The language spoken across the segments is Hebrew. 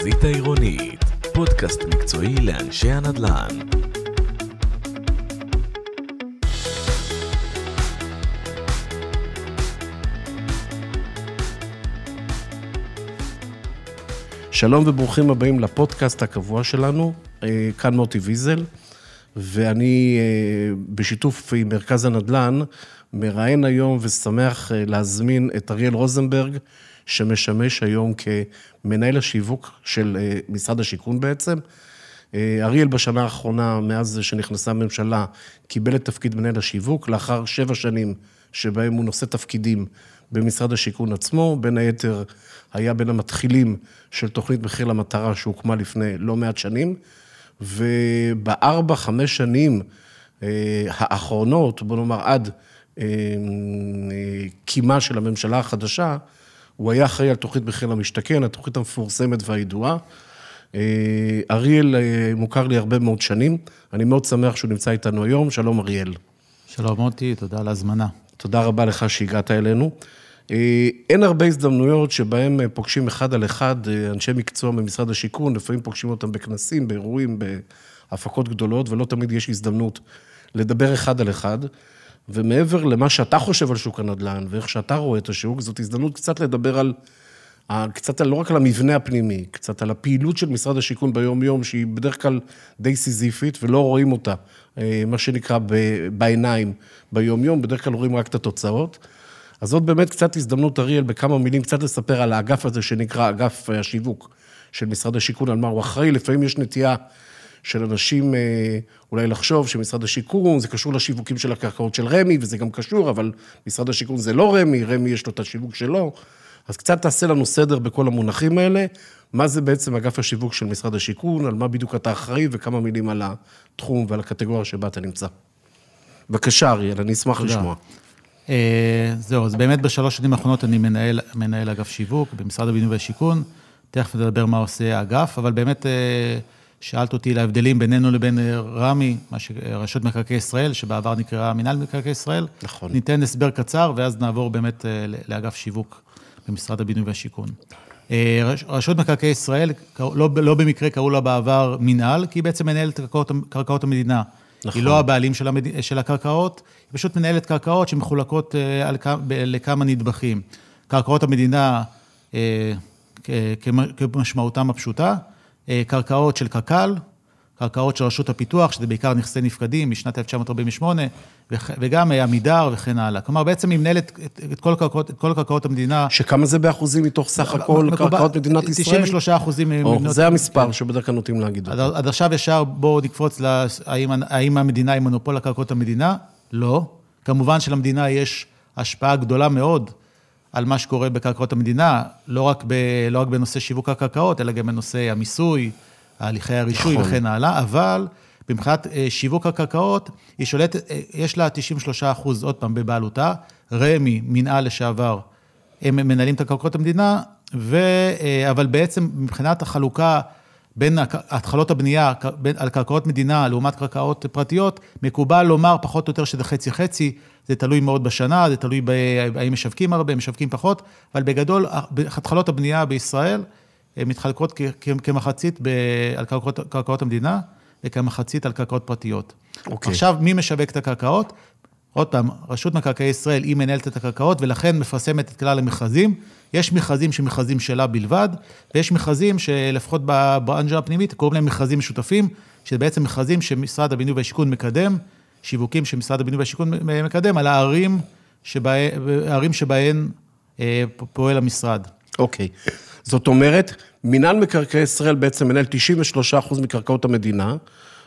החזית העירונית, פודקאסט מקצועי לאנשי הנדל"ן. שלום וברוכים הבאים לפודקאסט הקבוע שלנו, אה, כאן מוטי ויזל, ואני אה, בשיתוף עם מרכז הנדל"ן מראיין היום ושמח אה, להזמין את אריאל רוזנברג, שמשמש היום כמנהל השיווק של משרד השיכון בעצם. אריאל בשנה האחרונה, מאז שנכנסה הממשלה, קיבל את תפקיד מנהל השיווק, לאחר שבע שנים שבהם הוא נושא תפקידים במשרד השיכון עצמו, בין היתר היה בין המתחילים של תוכנית מחיר למטרה שהוקמה לפני לא מעט שנים, ובארבע, חמש שנים אה, האחרונות, בוא נאמר עד אה, קימה של הממשלה החדשה, הוא היה אחראי על תוכנית מחיר למשתכן, התוכנית המפורסמת והידועה. אה, אריאל מוכר לי הרבה מאוד שנים, אני מאוד שמח שהוא נמצא איתנו היום. שלום אריאל. שלום מוטי, תודה על ההזמנה. תודה רבה לך שהגעת אלינו. אה, אין הרבה הזדמנויות שבהן אה, פוגשים אחד על אחד אה, אנשי מקצוע ממשרד השיכון, לפעמים פוגשים אותם בכנסים, באירועים, בהפקות גדולות, ולא תמיד יש הזדמנות לדבר אחד על אחד. ומעבר למה שאתה חושב על שוק הנדל"ן, ואיך שאתה רואה את השוק, זאת הזדמנות קצת לדבר על, קצת לא רק על המבנה הפנימי, קצת על הפעילות של משרד השיכון ביום-יום, שהיא בדרך כלל די סיזיפית, ולא רואים אותה, מה שנקרא, בעיניים ביום-יום, בדרך כלל רואים רק את התוצאות. אז זאת באמת קצת הזדמנות, אריאל, בכמה מילים, קצת לספר על האגף הזה שנקרא אגף השיווק של משרד השיכון, על מה הוא אחראי. לפעמים יש נטייה של אנשים אה, אולי לחשוב שמשרד השיכון, זה קשור לשיווקים של הקרקעות של רמ"י, וזה גם קשור, אבל משרד השיכון זה לא רמ"י, רמ"י יש לו את השיווק שלו. אז קצת תעשה לנו סדר בכל המונחים האלה. מה זה בעצם אגף השיווק של משרד השיכון, על מה בדיוק אתה אחראי, וכמה מילים על התחום ועל הקטגוריה שבה אתה נמצא. בבקשה, אריאל, אני אשמח תודה. לשמוע. אה, זהו, אז באמת בשלוש שנים האחרונות אני מנהל, מנהל אגף שיווק במשרד הבינוי והשיכון. תכף נדבר מה עושה האגף, אבל באמת אה, שאלת אותי להבדלים בינינו לבין אה, רמ"י, מה שרשות מקרקעי ישראל, שבעבר נקראה מינהל מקרקעי ישראל. נכון. ניתן הסבר קצר, ואז נעבור באמת לאגף שיווק במשרד הבינוי והשיכון. רשות מקרקעי ישראל, לא, לא במקרה קראו לה בעבר מינהל, כי היא בעצם מנהלת קרקעות, קרקעות המדינה. נכון. היא לא הבעלים של, המד... של הקרקעות, היא פשוט מנהלת קרקעות שמחולקות אה, על... לכמה נדבכים. קרקעות המדינה, אה, כמשמעותם הפשוטה, אה, קרקעות של קק"ל, קרקעות של רשות הפיתוח, שזה בעיקר נכסי נפקדים משנת 1948, וגם עמידר וכן הלאה. כלומר, בעצם היא מנהלת את כל קרקעות, את כל קרקעות המדינה. שכמה זה באחוזים מתוך סך הכל קרקעות מדינת ישראל? 93 אחוזים. זה המספר שבדרך כלל נוטים להגיד אותו. עד עכשיו ישר בואו נקפוץ האם המדינה היא מונופול על קרקעות המדינה? לא. כמובן שלמדינה יש השפעה גדולה מאוד על מה שקורה בקרקעות המדינה, לא רק, ב, לא רק בנושא שיווק הקרקעות, אלא גם בנושא המיסוי, הליכי הרישוי נכון. וכן הלאה, אבל מבחינת אה, שיווק הקרקעות, היא שולטת, אה, יש לה 93 אחוז, עוד פעם, בבעלותה. רמ"י, מנהל לשעבר, הם מנהלים את הקרקעות המדינה, ו, אה, אבל בעצם מבחינת החלוקה בין התחלות הבנייה על קרקעות מדינה לעומת קרקעות פרטיות, מקובל לומר פחות או יותר שזה חצי-חצי, זה תלוי מאוד בשנה, זה תלוי האם משווקים הרבה, משווקים פחות, אבל בגדול, התחלות הבנייה בישראל מתחלקות כמחצית על קרקעות, קרקעות המדינה וכמחצית על קרקעות פרטיות. Okay. אוקיי. עכשיו, מי משווק את הקרקעות? עוד פעם, רשות מקרקעי ישראל היא מנהלת את הקרקעות, ולכן מפרסמת את כלל המכרזים. יש מכרזים שמכרזים שלה בלבד, ויש מכרזים שלפחות באנג'ה הפנימית, קוראים להם מכרזים משותפים, שזה בעצם מכרזים שמשרד הבינוי והשיכון מקדם, שיווקים שמשרד הבינוי והשיכון מקדם, על הערים, שבה, הערים שבהן אה, פועל המשרד. אוקיי. Okay. זאת אומרת, מינהל מקרקעי ישראל בעצם מנהל 93% מקרקעות המדינה,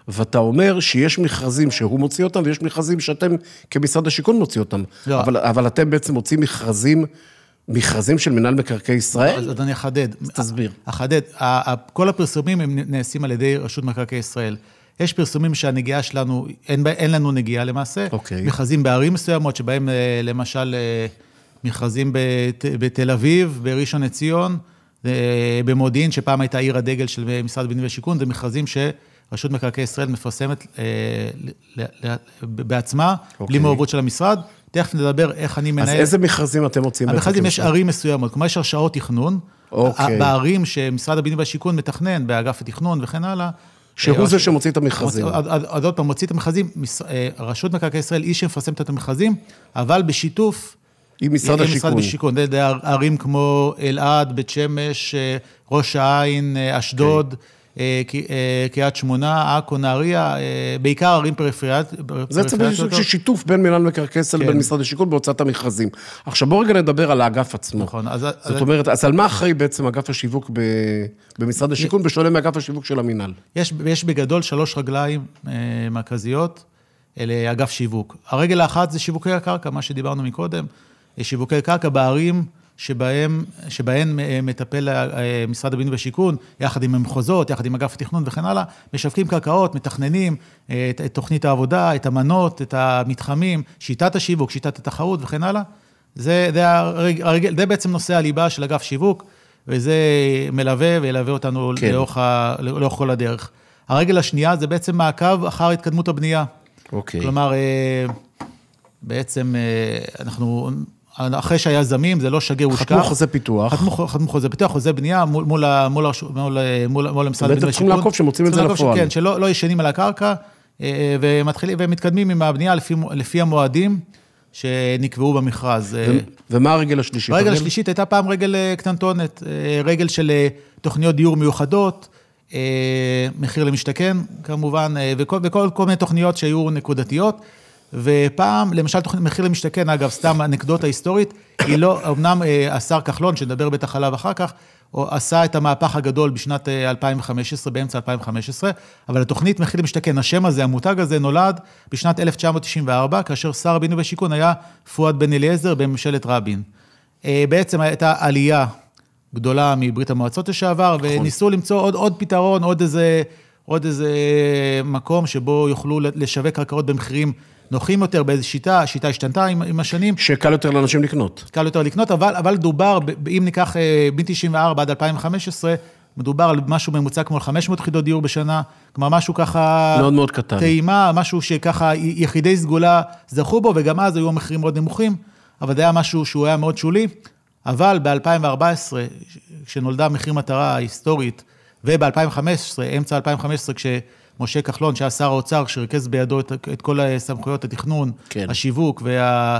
ואתה אומר שיש מכרזים שהוא מוציא אותם, ויש מכרזים שאתם כמשרד השיכון מוציא אותם. לא. אבל, אבל אתם בעצם מוצאים מכרזים, מכרזים של מינהל מקרקעי ישראל? אז, אז אני אחדד. תסביר. אחדד. כל הפרסומים הם נעשים על ידי רשות מקרקעי ישראל. יש פרסומים שהנגיעה שלנו, אין, אין לנו נגיעה למעשה. אוקיי. מכרזים בערים מסוימות, שבהם אה, למשל אה, מכרזים בת, בתל אביב, בראשון לציון, אה, במודיעין, שפעם הייתה עיר הדגל של משרד הבינוי והשיכון, זה מכרזים שרשות מקרקעי ישראל מפרסמת אה, בעצמה, okay. בלי אוקיי. מעורבות של המשרד. תכף נדבר איך אני מנהל... אז איזה מכרזים אתם מוצאים? המכרזים, יש? ערים מסוימות, כלומר יש הרשאות תכנון. אוקיי. בערים שמשרד הבינוי והשיכון מתכנן, באגף התכנון וכן הלאה. שהוא אה, זה שמוציא את המכרזים. עוד- עוד פעם, מוציא את המכרזים, אה, רשות מקרקעי ישראל היא שמפרסמת את המכרזים, אבל בשיתוף... עם משרד עם השיכון. משרד השיכון. זה- זה ערים כמו אלעד, בית שמש, אה, ראש העין, אה, אשדוד, אה, ק- אה, קריית שמונה, עכו, נהריה, אה, בעיקר ערים פריפריאליות. זה איזה סוג של שיתוף בין מינהל מקרקעי ישראל כן. לבין משרד השיכון בהוצאת המכרזים. עכשיו בואו רגע נדבר על האגף עצמו. נכון, אז... אז- זאת אומרת, אז על מה אחראי בעצם אגף השיווק ב- במשרד השיכון, בשונה מאגף השיווק של המינהל? יש, יש בגדול שלוש רגליים אה, מרכזיות לאגף שיווק. הרגל האחת זה שיווקי הקרקע, מה שדיברנו מקודם. שיווקי קרקע בערים שבהם, שבהן אה, מטפל אה, משרד הבינוי והשיכון, יחד עם המחוזות, יחד עם אגף התכנון וכן הלאה, משווקים קרקעות, מתכננים אה, את, את תוכנית העבודה, את המנות, את המתחמים, שיטת השיווק, שיטת התחרות וכן הלאה. זה, זה, הרגל, הרגל, זה בעצם נושא הליבה של אגף שיווק, וזה מלווה וילווה אותנו כן. לאורך, ה, לאורך כל הדרך. הרגל השנייה זה בעצם מעקב אחר התקדמות הבנייה. אוקיי. כלומר, בעצם אנחנו, אחרי שהיזמים, זה לא שגר ושכח. חתמו חוזה פיתוח. חתמו, חתמו חוזה פיתוח, חוזה בנייה מול, מול, ה- מול, הרשות- מול, מול, מול המשרד בעצם הבינוי צריכים והשיכון. לעקוב שמוציאים את זה צריכים לפועל. כן, שלא לא ישנים על הקרקע, אה, ומתחילים, ומתקדמים עם הבנייה לפי, לפי המועדים שנקבעו במכרז. אה, ומה הרגל השלישית? הרגל- השלישית הייתה פעם רגל אה, קטנטונת, אה, רגל של אה, תוכניות דיור מיוחדות, אה, מחיר למשתכן כמובן, אה, וכל, וכל כל מיני תוכניות שהיו נקודתיות. ופעם, למשל תוכנית מחיר למשתכן, אגב, סתם אנקדוטה היסטורית, היא לא, אמנם אה, השר כחלון, שנדבר בטח עליו אחר כך, הוא עשה את המהפך הגדול בשנת אה, 2015, באמצע 2015, אבל התוכנית מחיר למשתכן, השם הזה, המותג הזה, נולד בשנת 1994, כאשר שר הבינוי והשיכון היה פואד בן אליעזר בממשלת רבין. אה, בעצם הייתה עלייה גדולה מברית המועצות לשעבר, וניסו למצוא עוד, עוד פתרון, עוד איזה, עוד איזה מקום שבו יוכלו לשווק קרקעות במחירים נוחים יותר, באיזו שיטה, השיטה השתנתה עם, עם השנים. שקל יותר לאנשים לקנות. קל יותר לקנות, אבל, אבל דובר, אם ניקח אה, מ-94 עד 2015, מדובר על משהו ממוצע כמו 500 יחידות דיור בשנה, כלומר משהו ככה... מאוד מאוד קטן. טעימה, משהו שככה יחידי סגולה זכו בו, וגם אז היו המחירים מאוד נמוכים, אבל זה היה משהו שהוא היה מאוד שולי. אבל ב-2014, כשנולדה מחיר מטרה ההיסטורית, וב-2015, אמצע 2015, כשמשה כחלון, שהיה שר האוצר, שריכז בידו את, את כל סמכויות התכנון, כן. השיווק וה...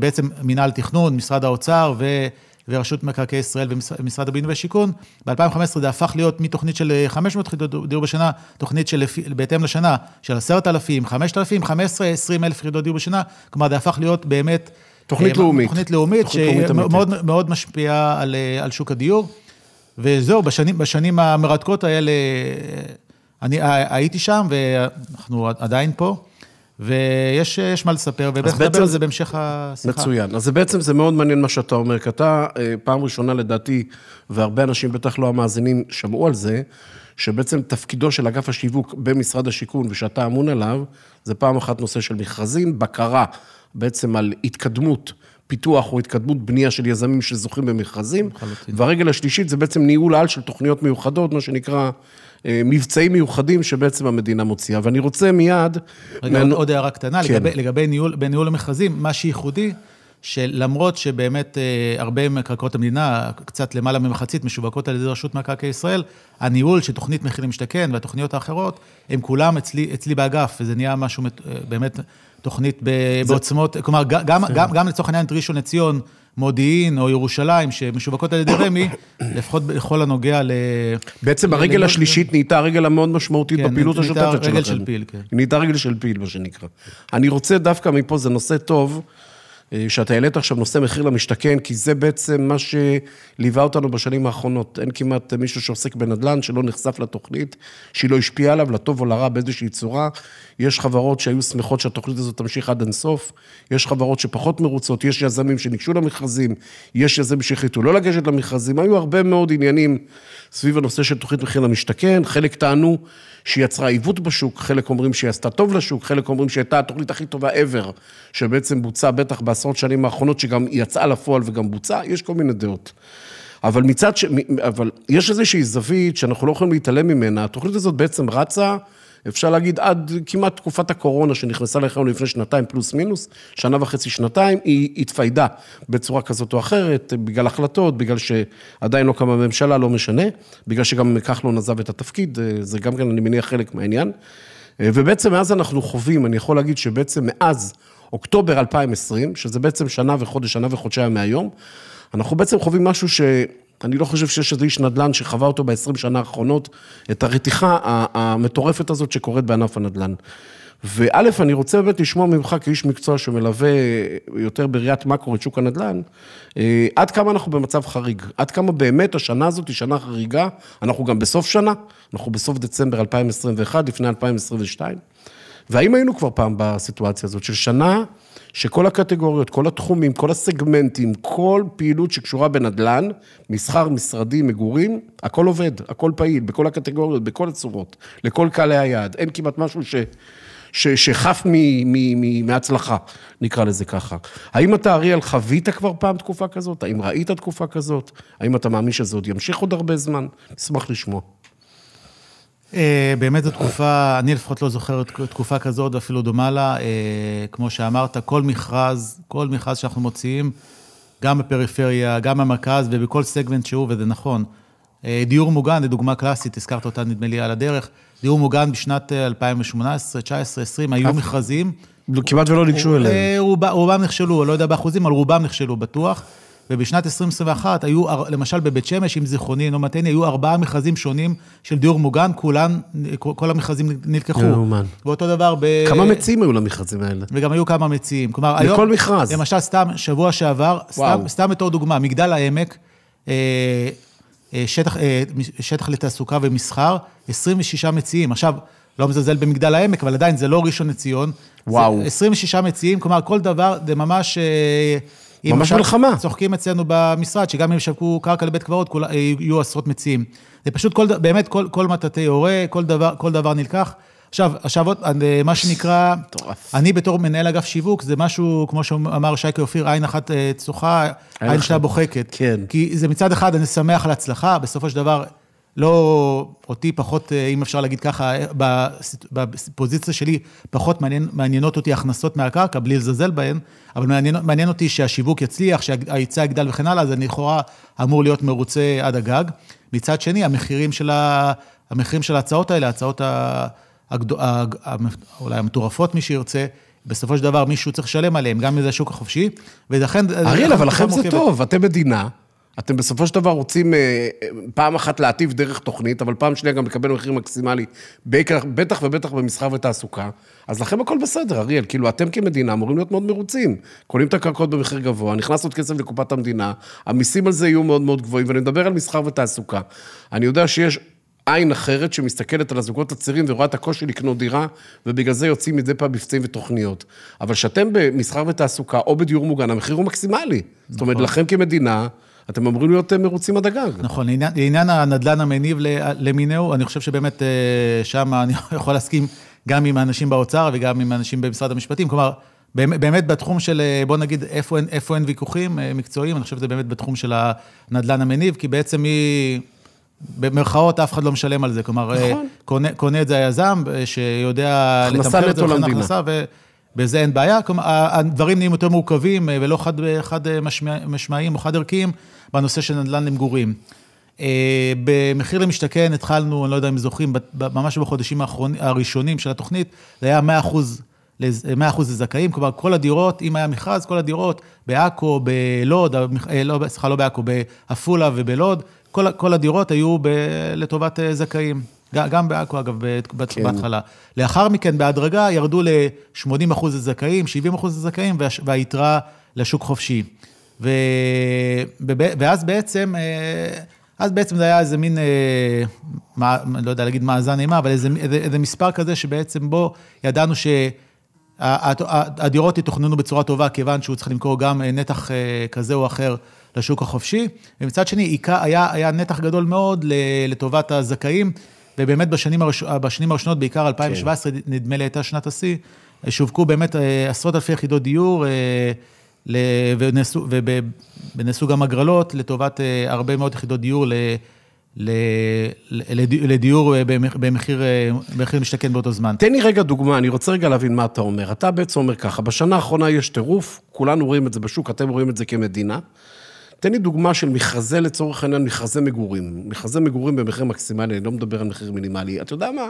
בעצם מינהל תכנון, משרד האוצר ו... ורשות מקרקעי ישראל ומשרד הבינוי והשיכון. ב-2015 זה הפך להיות מתוכנית של 500 יחידות דיור בשנה, תוכנית של, בהתאם לשנה, של 10,000, 5,000, 15, 20 אלף יחידות דיור בשנה. כלומר, זה הפך להיות באמת... תוכנית אה, לאומית. תוכנית לאומית. שמאוד מאוד משפיעה על, אה, על שוק הדיור. וזהו, בשנים, בשנים המרתקות האלה, אני הייתי שם, ואנחנו עדיין פה. ויש יש מה לספר, ובטח נדבר על זה- בהמשך השיחה. מצוין. אז זה בעצם, זה מאוד מעניין מה שאתה אומר, כי אתה, אה, פעם ראשונה לדעתי, והרבה אנשים, בטח לא המאזינים, שמעו על זה, שבעצם תפקידו של אגף השיווק במשרד השיכון, ושאתה אמון עליו, זה פעם אחת נושא של מכרזים, בקרה בעצם על התקדמות. פיתוח או התקדמות בנייה של יזמים שזוכים במכרזים. לחלוטין. והרגל השלישית זה בעצם ניהול על של תוכניות מיוחדות, מה שנקרא אה, מבצעים מיוחדים שבעצם המדינה מוציאה. ואני רוצה מיד... רגע, מהנ- עוד, הערה קטנה, כן. כן. לגבי, לגבי ניהול, בניהול המכרזים, מה שייחודי, שלמרות שבאמת אה, הרבה מקרקעות המדינה, קצת למעלה ממחצית, משווקות על ידי רשות מקרקעי ישראל, הניהול של תוכנית מחיר למשתכן והתוכניות האחרות, הם כולם אצלי, אצלי באגף, וזה נהיה משהו אה, באמת תוכנית בעוצמות, כלומר, ג- גם, גם, גם לצורך העניין את ראשון לציון, מודיעין או ירושלים, שמשווקות על ידי רמ"י, לפחות בכל הנוגע ל... בעצם הרגל השלישית נהייתה הרגל המאוד משמעותית כן, בפעילות נהייתה השוטפת שלכם. רגל של פיל, כן. נהייתה רגל של פיל, מה שנקרא. אני רוצה דווקא מפה, זה נושא טוב, שאתה העלית עכשיו נושא מחיר למשתכן, כי זה בעצם מה שליווה אותנו בשנים האחרונות. אין כמעט מישהו שעוסק בנדל"ן שלא נחשף לתוכנית, שהיא לא השפיעה עליו, לטוב או לרע באיזושהי צורה. יש חברות שהיו שמחות שהתוכנית הזאת תמשיך עד אינסוף, יש חברות שפחות מרוצות, יש יזמים שניגשו למכרזים, יש יזמים שהחליטו לא לגשת למכרזים, היו הרבה מאוד עניינים סביב הנושא של תוכנית מחיר למשתכן, חלק טענו שהיא יצרה עיוות בשוק, חלק אומרים שהיא עשתה טוב לשוק, חלק אומרים שהייתה התוכנית הכי טובה ever, שבעצם בוצעה בטח בעשרות שנים האחרונות, שגם יצאה לפועל וגם בוצעה, יש כל מיני דעות. אבל מצד ש... אבל יש איזושהי זווית שאנחנו לא יכולים להתעלם ממנה, התוכנית הזאת בעצם רצה אפשר להגיד עד כמעט תקופת הקורונה שנכנסה לחיינו לפני שנתיים פלוס מינוס, שנה וחצי, שנתיים, היא התפיידה בצורה כזאת או אחרת, בגלל החלטות, בגלל שעדיין לא קמה ממשלה, לא משנה, בגלל שגם כחלון עזב את התפקיד, זה גם כן, אני מניח, חלק מהעניין. ובעצם מאז אנחנו חווים, אני יכול להגיד שבעצם מאז אוקטובר 2020, שזה בעצם שנה וחודש, שנה וחודשיים מהיום, אנחנו בעצם חווים משהו שאני לא חושב שיש איזה איש נדל"ן שחווה אותו ב-20 שנה האחרונות, את הרתיחה המטורפת הזאת שקורית בענף הנדל"ן. וא', אני רוצה באמת לשמוע ממך כאיש מקצוע שמלווה יותר בראיית מקרו את שוק הנדל"ן, אה, עד כמה אנחנו במצב חריג, עד כמה באמת השנה הזאת היא שנה חריגה, אנחנו גם בסוף שנה, אנחנו בסוף דצמבר 2021, לפני 2022, והאם היינו כבר פעם בסיטואציה הזאת של שנה שכל הקטגוריות, כל התחומים, כל הסגמנטים, כל פעילות שקשורה בנדל"ן, מסחר, משרדי, מגורים, הכל עובד, הכל פעיל, בכל הקטגוריות, בכל הצורות, לכל קהלי היעד. אין כמעט משהו ש... ש, שחף מ, מהצלחה, נקרא לזה ככה. האם אתה, אריאל, חווית כבר פעם תקופה כזאת? האם ראית תקופה כזאת? האם אתה מאמין שזה עוד ימשיך עוד הרבה זמן? אשמח לשמוע. אה, באמת זו תקופה, אני לפחות לא זוכר תקופה כזאת, ואפילו דומה לה. אה, כמו שאמרת, כל מכרז, כל מכרז שאנחנו מוציאים, גם בפריפריה, גם במרכז ובכל סגמנט שהוא, וזה נכון. אה, דיור מוגן, זו דוגמה קלאסית, הזכרת אותה נדמה לי על הדרך. דיור מוגן בשנת 2018, 19, 20, היו מכרזים. כמעט ולא ניגשו אליהם. רובם נכשלו, לא יודע באחוזים, אבל רובם נכשלו בטוח. ובשנת 2021 היו, למשל בבית שמש, אם זיכרוני אינו מטעני, היו ארבעה מכרזים שונים של דיור מוגן, כולן, כל המכרזים נלקחו. יאומן. ואותו דבר ב... כמה מציעים היו למכרזים האלה? וגם היו כמה מציעים. כלומר, לכל היום... מכרז. למשל, סתם, שבוע שעבר, סתם, סתם בתור דוגמה, מגדל העמק, אה, אה, שטח, אה, שטח לתעסוקה ומסחר, 26 מציעים. עכשיו, לא מזלזל במגדל העמק, אבל עדיין זה לא ראשון לציון. וואו. 26 מציעים, כלומר, כל דבר, זה ממש... ממש מלחמה. צוחקים אצלנו במשרד, שגם אם ישווקו קרקע לבית קברות, יהיו עשרות מציעים. זה פשוט כל, באמת כל, כל מטאטי הורה, כל דבר, כל דבר נלקח. עכשיו, עכשיו עוד, אה, מה שנקרא, אני בתור מנהל אגף שיווק, זה משהו, כמו שאמר שייקה אופיר, עין אחת אה, צוחה, עין שלה בוחקת. כן. כי זה מצד אחד, אני שמח על הצלחה, בסופו של דבר, לא אותי פחות, אה, אם אפשר להגיד ככה, בפוזיציה שלי, פחות מעניין, מעניינות אותי הכנסות מהקרקע, בלי לזלזל בהן, אבל מעניין, מעניין אותי שהשיווק יצליח, שההיצע יגדל וכן הלאה, אז אני לכאורה אמור להיות מרוצה עד הגג. מצד שני, המחירים של, ה, המחירים של ההצעות האלה, ההצעות הגד... אולי המטורפות, מי שירצה, בסופו של דבר מישהו צריך לשלם עליהם, גם אם זה השוק החופשי, ולכן... אריאל, אבל לכם זה טוב, אתם מדינה. אתם בסופו של דבר רוצים אה, פעם אחת להטיב דרך תוכנית, אבל פעם שנייה גם לקבל מחיר מקסימלי, בטח ובטח במסחר ותעסוקה. אז לכם הכל בסדר, אריאל. כאילו, אתם כמדינה אמורים להיות מאוד מרוצים. קונים את הקרקעות במחיר גבוה, נכנס עוד כסף לקופת המדינה, המיסים על זה יהיו מאוד מאוד גבוהים, ואני מדבר על מסחר ותעסוקה. אני יודע שיש עין אחרת שמסתכלת על הזוגות הצעירים ורואה את הקושי לקנות דירה, ובגלל זה יוצאים מדי פעם מבצעים ותוכניות. אבל כשאתם במסחר ותעסוקה או בדיור מוגן, המחיר הוא מקסימלי. נכון. זאת אומרת, נכון. לכם כמדינה... אתם אמורים להיות אה, מרוצים עד הגג. נכון, לעניין, לעניין הנדלן המניב למיניהו, אני חושב שבאמת אה, שם אני יכול להסכים גם עם האנשים באוצר וגם עם האנשים במשרד המשפטים. כלומר, באמת בתחום של, אה, בוא נגיד, איפה אין, איפה אין ויכוחים מקצועיים, אני חושב שזה באמת בתחום של הנדלן המניב, כי בעצם היא... במרכאות, אף אחד לא משלם על זה. כלומר, נכון. קונה, קונה את זה היזם, שיודע לתמחר את זה מבחינת הכנסה, ובזה אין בעיה. כלומר, הדברים נהיים יותר מורכבים ולא חד, חד משמעיים או חד ערכיים. בנושא של נדל"ן למגורים. אה, במחיר למשתכן התחלנו, אני לא יודע אם זוכרים, ממש בחודשים הראשונים של התוכנית, זה היה 100 אחוז. 100 אחוז לזכאים, כלומר כל הדירות, אם היה מכרז, כל הדירות בעכו, בלוד, אה, לא, סליחה, לא בעכו, בעפולה ובלוד, כל, כל הדירות היו ב, לטובת אה, זכאים. גם בעכו, אגב, כן. בהתחלה. לאחר מכן, בהדרגה, ירדו ל-80 אחוז לזכאים, 70 אחוז לזכאים, והיתרה לשוק חופשי. ו... ואז בעצם, אה, אז בעצם זה היה איזה מין, אה, מה, לא יודע להגיד מאזן אימה, אבל איזה, איזה, איזה מספר כזה שבעצם בו ידענו שהדירות יתוכננו בצורה טובה, כיוון שהוא צריך למכור גם אה, נתח כזה או אחר לשוק החופשי, ומצד שני, היה, היה נתח גדול מאוד לטובת הזכאים, ובאמת בשנים, הראש, בשנים הראשונות, בעיקר 2017, כן. נדמה לי הייתה שנת השיא, שווקו באמת עשרות אלפי יחידות דיור, ונעשו, ונעשו גם הגרלות לטובת אה, הרבה מאוד יחידות דיור ל- לד- לדיור במח- במחיר במחיר משתכן באותו זמן. תן לי רגע דוגמה, אני רוצה רגע להבין מה אתה אומר. אתה בעצם אומר ככה, בשנה האחרונה יש טירוף, כולנו רואים את זה בשוק, אתם רואים את זה כמדינה. תן לי דוגמה של מכרזי, לצורך העניין, מכרזי מגורים. מכרזי מגורים במחיר מקסימלי, אני לא מדבר על מחיר מינימלי. אתה יודע מה?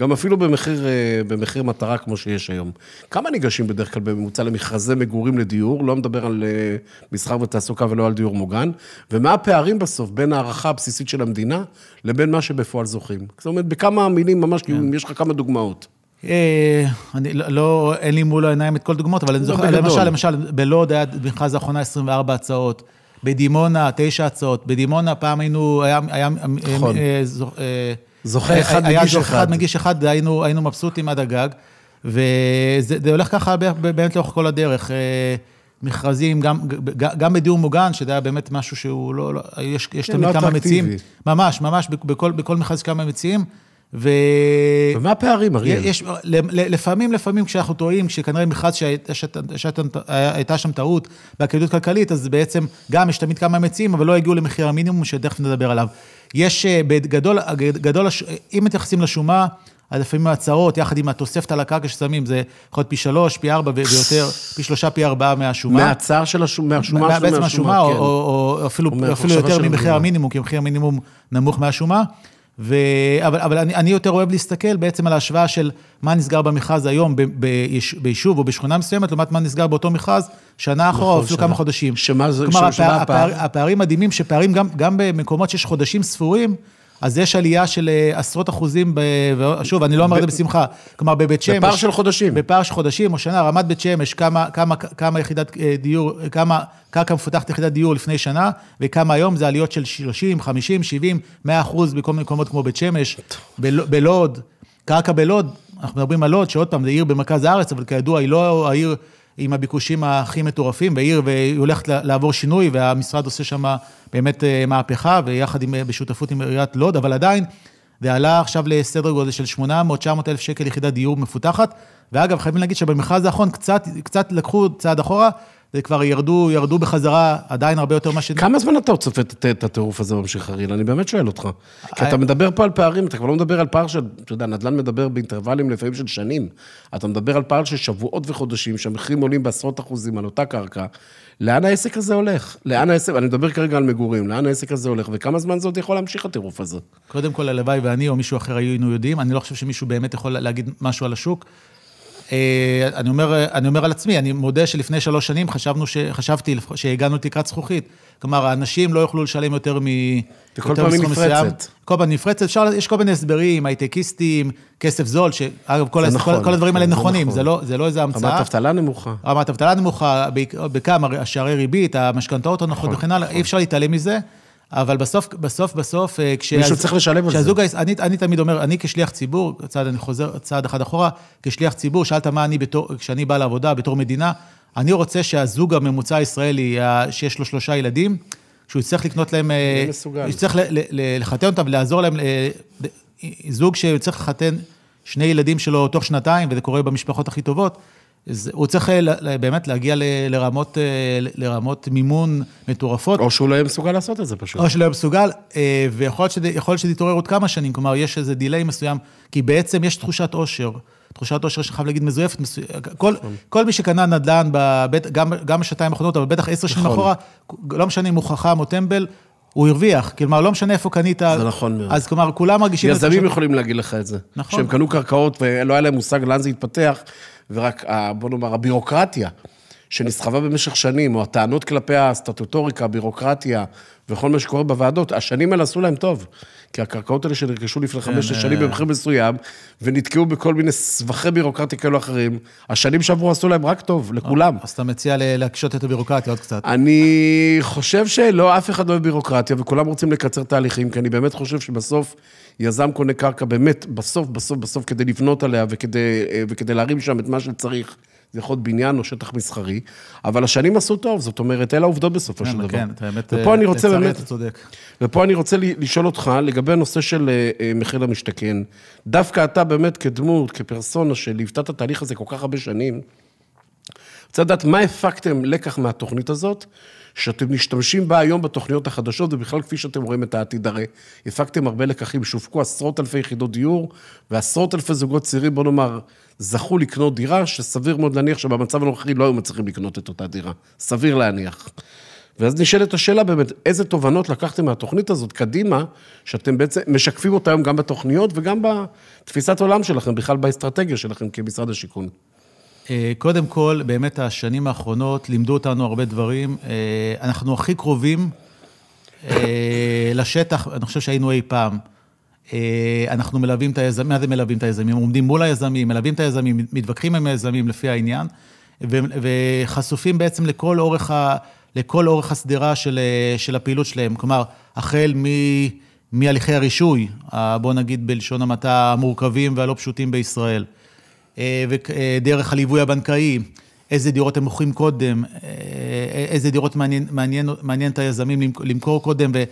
גם אפילו במחיר, אה, במחיר מטרה כמו שיש היום. כמה ניגשים בדרך כלל בממוצע למכרזי מגורים לדיור? לא מדבר על אה, מסחר ותעסוקה ולא על דיור מוגן. ומה הפערים בסוף בין ההערכה הבסיסית של המדינה לבין מה שבפועל זוכים? זאת אומרת, בכמה מילים ממש, כן. אם יש לך כמה דוגמאות. אה, אני לא- לא, אין לי מול העיניים את כל הדוגמאות, אבל אני זוכר, בגדול. למשל, למשל, בלוד היה במכרז האחרונה 24 הצעות, בדימונה 9 הצעות, בדימונה פעם היינו, היה, היה, נכון. אה, אה, זוכה היה- אחד, היה מגיש אחד. מגיש אחד, היינו, היינו מבסוטים עד הגג, וזה זה הולך ככה באמת לאורך כל הדרך. אה, מכרזים, גם, גם בדיור מוגן, שזה היה באמת משהו שהוא לא, לא יש, יש כן, תמיד לא כמה. מציעים. ממש, ממש, בכל, בכל מכרז כמה מציעים. ו... ומה הפערים, אריאל? יש, לפעמים, לפעמים כשאנחנו טועים, כשכנראה מכרז שהייתה שם טעות בהכדות כלכלית, אז בעצם גם יש תמיד כמה מציעים, אבל לא הגיעו למחיר המינימום, שתכף נדבר עליו. יש אה, בגדול, גדול, אם מתייחסים לשומה, אז לפעמים ההצעות, יחד עם התוספת על הקרקע ששמים, זה יכול להיות פי שלוש, פי ארבע ויותר, פי שלושה, פי ארבעה מהשומה. מהצער של השומה, מהשומה מה- שלו, בעצם השומה, או, כן. או, או אפילו, או אפילו יותר של ממחיר. המינימום, כי מחיר המינימום נמוך מהשומה. ו... אבל, אבל אני, אני יותר אוהב להסתכל בעצם על ההשוואה של מה נסגר במכרז היום ב- ביש- ביישוב או בשכונה מסוימת, לעומת מה נסגר באותו מכרז שנה אחורה, או אפילו שנה. כמה חודשים. שמה זה- כלומר, שמה הפער? הפער, הפערים מדהימים, שפערים גם, גם במקומות שיש חודשים ספורים, אז יש עלייה של אה, עשרות אחוזים, ב... ושוב, אני לא אומר את זה בשמחה, כלומר בבית שמש... בפער של חודשים. בפער של חודשים או שנה, רמת בית שמש, כמה, כמה, כמה יחידת אה, דיור, כמה קרקע מפותחת יחידת דיור לפני שנה, וכמה היום זה עליות של 30, 50, 70, 100 אחוז בכל מיני מקומות כמו בית שמש, בל, בלוד, קרקע בלוד, אנחנו מדברים על לוד, שעוד פעם, זו עיר במרכז הארץ, אבל כידוע, היא לא העיר עם הביקושים הכי מטורפים, ועיר, והיא הולכת לעבור שינוי, והמשרד עושה שם באמת אה, מהפכה, ויחד עם, אה, בשותפות עם עיריית לוד, אבל עדיין, זה עלה עכשיו לסדר גודל של 800-900 אלף שקל יחידת דיור מפותחת. ואגב, חייבים להגיד שבמכרז האחרון קצת, קצת לקחו צעד אחורה, זה כבר ירדו, ירדו בחזרה, עדיין הרבה יותר ממה ש... כמה זמן אתה עוד צופה את- הטירוף הזה ממשיך, אריאל? אני באמת שואל אותך. כי אה, אתה מדבר פה על פערים, אתה כבר לא מדבר על פער של, אתה יודע, נדל"ן מדבר באינטרוולים לפעמים של שנים. אתה מדבר על פער של שבועות וחודשים, שהמחירים עולים בעשרות אחוזים על אותה קרקע. לאן העסק הזה הולך? לאן העסק, אני מדבר כרגע על מגורים, לאן העסק הזה הולך, וכמה זמן זה עוד יכול להמשיך הטירוף הזה? קודם כל, הלוואי ואני או מישהו אחר היינו יודעים, אני לא חושב שמישהו באמת יכול להגיד משהו על השוק. אה, אני אומר, אני אומר על עצמי, אני מודה שלפני שלוש שנים חשבנו, ש, חשבתי שהגענו לתקרת זכוכית. כלומר, האנשים לא יוכלו לשלם יותר מ... יותר פעם נפרצת. כל פעם נפרצת, אפשר, יש כל מיני הסברים, הייטקיסטים, כסף זול, שאגב, כל, הס- נכון, כל, כל הדברים האלה זה נכונים, נכון. זה לא, זה לא איזה המצאה. רמת אבטלה נמוכה. רמת אבטלה נמוכה, בכמה, שערי ריבית, המשכנתאות הנוחות נכון, וכן הלאה, אי אפשר להתעלם מזה, אבל בסוף, בסוף, בסוף, אה, כשה- מישהו צריך לשלם על זה. כשהזוג, אני, אני תמיד אומר, אני כשליח ציבור, צעד, אני חוזר צעד אחד אחורה, כשליח ציבור, שאלת מה אני בתור, כשאני בא לעבודה, בתור מדינה, אני רוצה שהזוג הממוצע הישראלי, שיש לו שלושה ילדים, שהוא יצטרך לקנות להם, אה, יהיה מסוגל. יצטרך לחתן אותם ולעזור להם, אה, זוג שצריך לחתן שני ילדים שלו תוך שנתיים, וזה קורה במשפחות הכי טובות, אז הוא צריך אה, באמת להגיע ל- לרמות, אה, ל- לרמות מימון מטורפות. או שהוא לא יהיה מסוגל לעשות את זה פשוט. או שלא יהיה מסוגל, אה, ויכול להיות שזה, יתעורר עוד כמה שנים, כלומר, יש איזה דיליי מסוים, כי בעצם יש תחושת עושר, תחושת עושר שאני חייב להגיד מזויפת, מסוים, כל, כל מי שקנה נדל"ן, בבית, גם, גם בשנתיים האחרונות, אבל בטח עשר שנים נכון. אחורה, לא משנה אם הוא חכם או טמבל, הוא הרוויח, כלומר, לא משנה איפה קנית. זה נכון מאוד. אז כלומר, כולם מרגישים... יזמים התחושות- יכולים להגיד לך את זה. נכון. שהם קנו קרקעות ולא היה להם מושג לאן זה יתפתח, ורק, ה- בוא נאמר, הבירוקרטיה שנסחבה במשך שנים, או הטענות כלפי הסטטוטוריקה, הבירוקרטיה, וכל מה שקורה בוועדות, השנים האלה עשו להם טוב. כי הקרקעות האלה שנרכשו לפני חמש אה. שנים במחיר מסוים, ונתקעו בכל מיני סבכי בירוקרטיה כאלו אחרים, השנים שעברו עשו להם רק טוב, לכולם. אז אתה מציע להקשות את הבירוקרטיה עוד קצת. אני חושב שלא, אף אחד לא אוהב בירוקרטיה, וכולם רוצים לקצר תהליכים, כי אני באמת חושב שבסוף יזם קונה קרקע, באמת, בסוף, בסוף, בסוף, כדי לבנות עליה וכדי, אה, וכדי להרים שם את מה שצריך, זה יכול להיות בניין או שטח מסחרי, אבל השנים עשו טוב, זאת אומרת, אלה העובדות בסופו של דבר. כן, אני רוצה לצערי באמת, אתה צודק. ופה אני רוצה לשאול אותך לגבי הנושא של אה, אה, מחיר למשתכן. דווקא אתה באמת כדמות, כפרסונה שליוותה את התהליך הזה כל כך הרבה שנים, רוצה לדעת מה הפקתם לקח מהתוכנית הזאת, שאתם משתמשים בה היום בתוכניות החדשות, ובכלל כפי שאתם רואים את העתיד, הרי הפקתם הרבה לקחים, שווקו עשרות אלפי יחידות דיור, ועשרות אלפי זוגות צעירים, בוא נאמר, זכו לקנות דירה, שסביר מאוד להניח שבמצב הנוכחי לא היו מצליחים לקנות את אותה דירה. סביר להניח. ואז נשאלת השאלה באמת, איזה תובנות לקחתם מהתוכנית הזאת קדימה, שאתם בעצם משקפים אותה היום גם בתוכניות וגם בתפיסת עולם שלכם, בכלל באסטרטגיה שלכם כמשרד השיכון. אה, קודם כל, באמת השנים האחרונות לימדו אותנו הרבה דברים. אה, אנחנו הכי קרובים אה, לשטח, אני חושב שהיינו אי פעם. אנחנו מלווים את היזמים, מה זה מלווים את היזמים? עומדים מול היזמים, מלווים את היזמים, מתווכחים עם היזמים לפי העניין, וחשופים בעצם לכל אורך, ה, לכל אורך השדרה של, של הפעילות שלהם. כלומר, החל מ... מהליכי הרישוי, בוא נגיד בלשון המעטה, המורכבים והלא פשוטים בישראל. אה, ודרך הליווי הבנקאי, איזה דירות הם מוכרים קודם, אה, איזה דירות מעניין, מעניין, מעניין את היזמים למכור קודם, ו,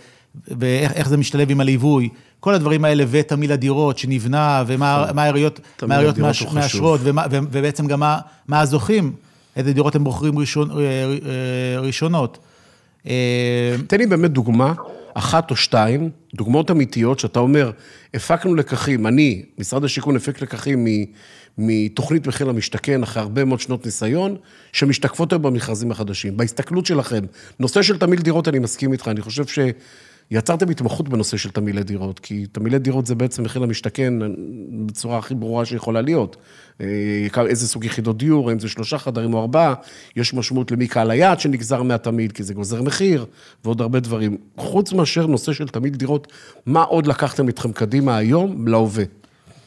ואיך זה משתלב עם הליווי. כל הדברים האלה, ותמהיל הדירות שנבנה, ומה נכון. העיריות מאשרות, ובעצם גם מה, מה הזוכים, איזה דירות הם בוחרים ראשון, אה, ראשונות. תן לי באמת דוגמה, אחת או שתיים, דוגמאות אמיתיות, שאתה אומר, הפקנו לקחים, אני, משרד השיכון הפיק לקחים מתוכנית מחיר למשתכן, אחרי הרבה מאוד שנות ניסיון, שמשתקפות היום במכרזים החדשים. בהסתכלות שלכם, נושא של תמהיל דירות, אני מסכים איתך, אני חושב שיצרתם התמחות בנושא של תמהילי דירות, כי תמהילי דירות זה בעצם מחיר למשתכן בצורה הכי ברורה שיכולה להיות. אה, איזה סוג יחידות דיור, האם זה שלושה חדרים או ארבעה, יש משמעות למי קהל היעד שנגזר מהתמהיל, כי זה גוזר מחיר, ועוד הרבה דברים. חוץ מאשר נושא של תמהיל דירות, מה עוד לקחתם איתכם קדימה היום להווה?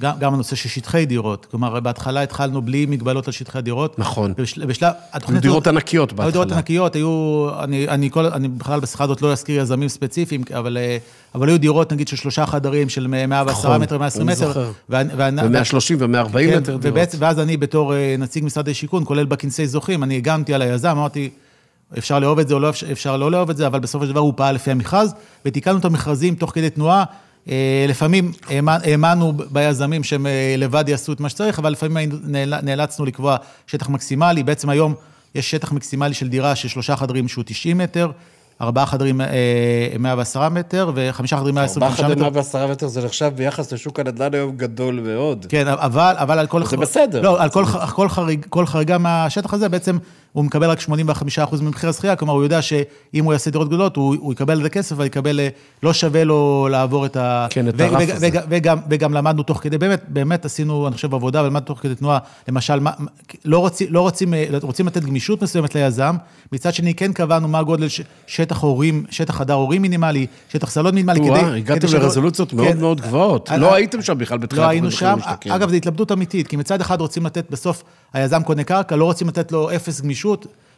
גם, גם הנושא של שטחי דירות. כלומר, בהתחלה התחלנו בלי מגבלות על שטחי דירות. נכון. בשל, בשלב... היו דירות ענקיות בהתחלה. היו דירות ענקיות, היו... אני, אני, כל, אני בכלל בשיחה הזאת לא אזכיר יזמים ספציפיים, אבל, אה, אבל היו דירות, נגיד, של שלושה חדרים, של 110 נכון, מטר, 120 מטר. ו-130 ו-140 כן, מטר דירות. ואז אני, בתור אה, נציג משרד השיכון, כולל בכנסי זוכים, אני הגנתי על היזם, אמרתי... אפשר לאהוב את זה או לא אפשר לא לאהוב את זה, אבל בסופו של דבר הוא פעל לפי המכרז, ותיקנו את המכרזים תוך כדי תנועה, לפעמים האמנו ביזמים שהם אה, לבד יעשו את מה שצריך, אבל לפעמים נאלצנו לקבוע שטח מקסימלי. בעצם היום יש שטח מקסימלי של דירה של שלושה חדרים שהוא 90 מטר, ארבעה חדרים 110 אה, מטר, וחמישה חדרים 125 מטר. ארבעה חדרים 110 מטר זה נחשב ביחס לשוק הנדל"ן היום גדול מאוד. כן, אבל, אבל על כל... זה בסדר. לא, על כל, כל, חריג, כל חריגה מהשטח הזה, בעצם הוא מקבל רק 85% ממחיר הזכייה, כלומר, הוא יודע שאם הוא יעשה דירות גדולות, הוא, הוא יקבל את הכסף, אבל יקבל, אה, לא שווה לו לעבור את ה... כן, את הרף הזה. וגם, וגם, וגם למדנו תוך כדי, באמת, באמת עשינו, אני חושב, עבודה, ולמדנו תוך כדי תנועה, למשל, מה, לא, רוצים, לא רוצים, אה, רוצים לתת גמישות מסוימת ליזם, מצד שני, כן קבענו מה הגודל שטח הורים, שטח חדר הורים מינימלי, שטח סלון מינימלי, כדי... וואו, הגעתם לרזולוציות מאוד כן, מאוד גבוהות. לא הייתם שם בכלל בתחילת לא היינו שם. אגב, זו התלבטות אמיתית, כי מצד אחד רוצים לתת, בסוף היזם קונה קרקע, לא רוצים לתת לו אפס גמישות.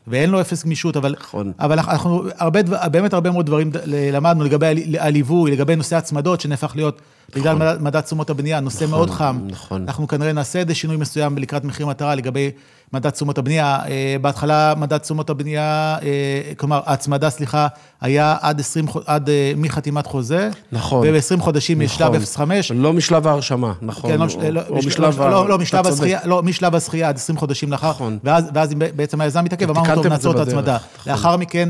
ואין לו אפס גמישות, אבל, נכון. אבל אנחנו הרבה, באמת הרבה מאוד דברים למדנו לגבי הליווי, לגבי נושא הצמדות, שנהפך להיות, נכון. בגלל מדד תשומות הבנייה, נושא נכון, מאוד חם. נכון. אנחנו כנראה נעשה איזה שינוי מסוים לקראת מחיר מטרה לגבי מדד תשומות הבנייה. אה, בהתחלה מדד תשומות הבנייה, אה, כלומר, ההצמדה, סליחה, היה עד 20, עד אה, מחתימת חוזה. נכון. וב-20 חודשים נכון. משלב 0.5. לא משלב ההרשמה, נכון. כן, לא, או, לא, או מש, משלב... לא, לא, לא, משלב הזכייה, לא, משלב הזכייה עד 20 חודשים לאחר. נכון. ואז, ואז בעצם היזם מתעכב, אמרנו, טוב, נעצור את ההצמדה. נכון. לאחר מכן,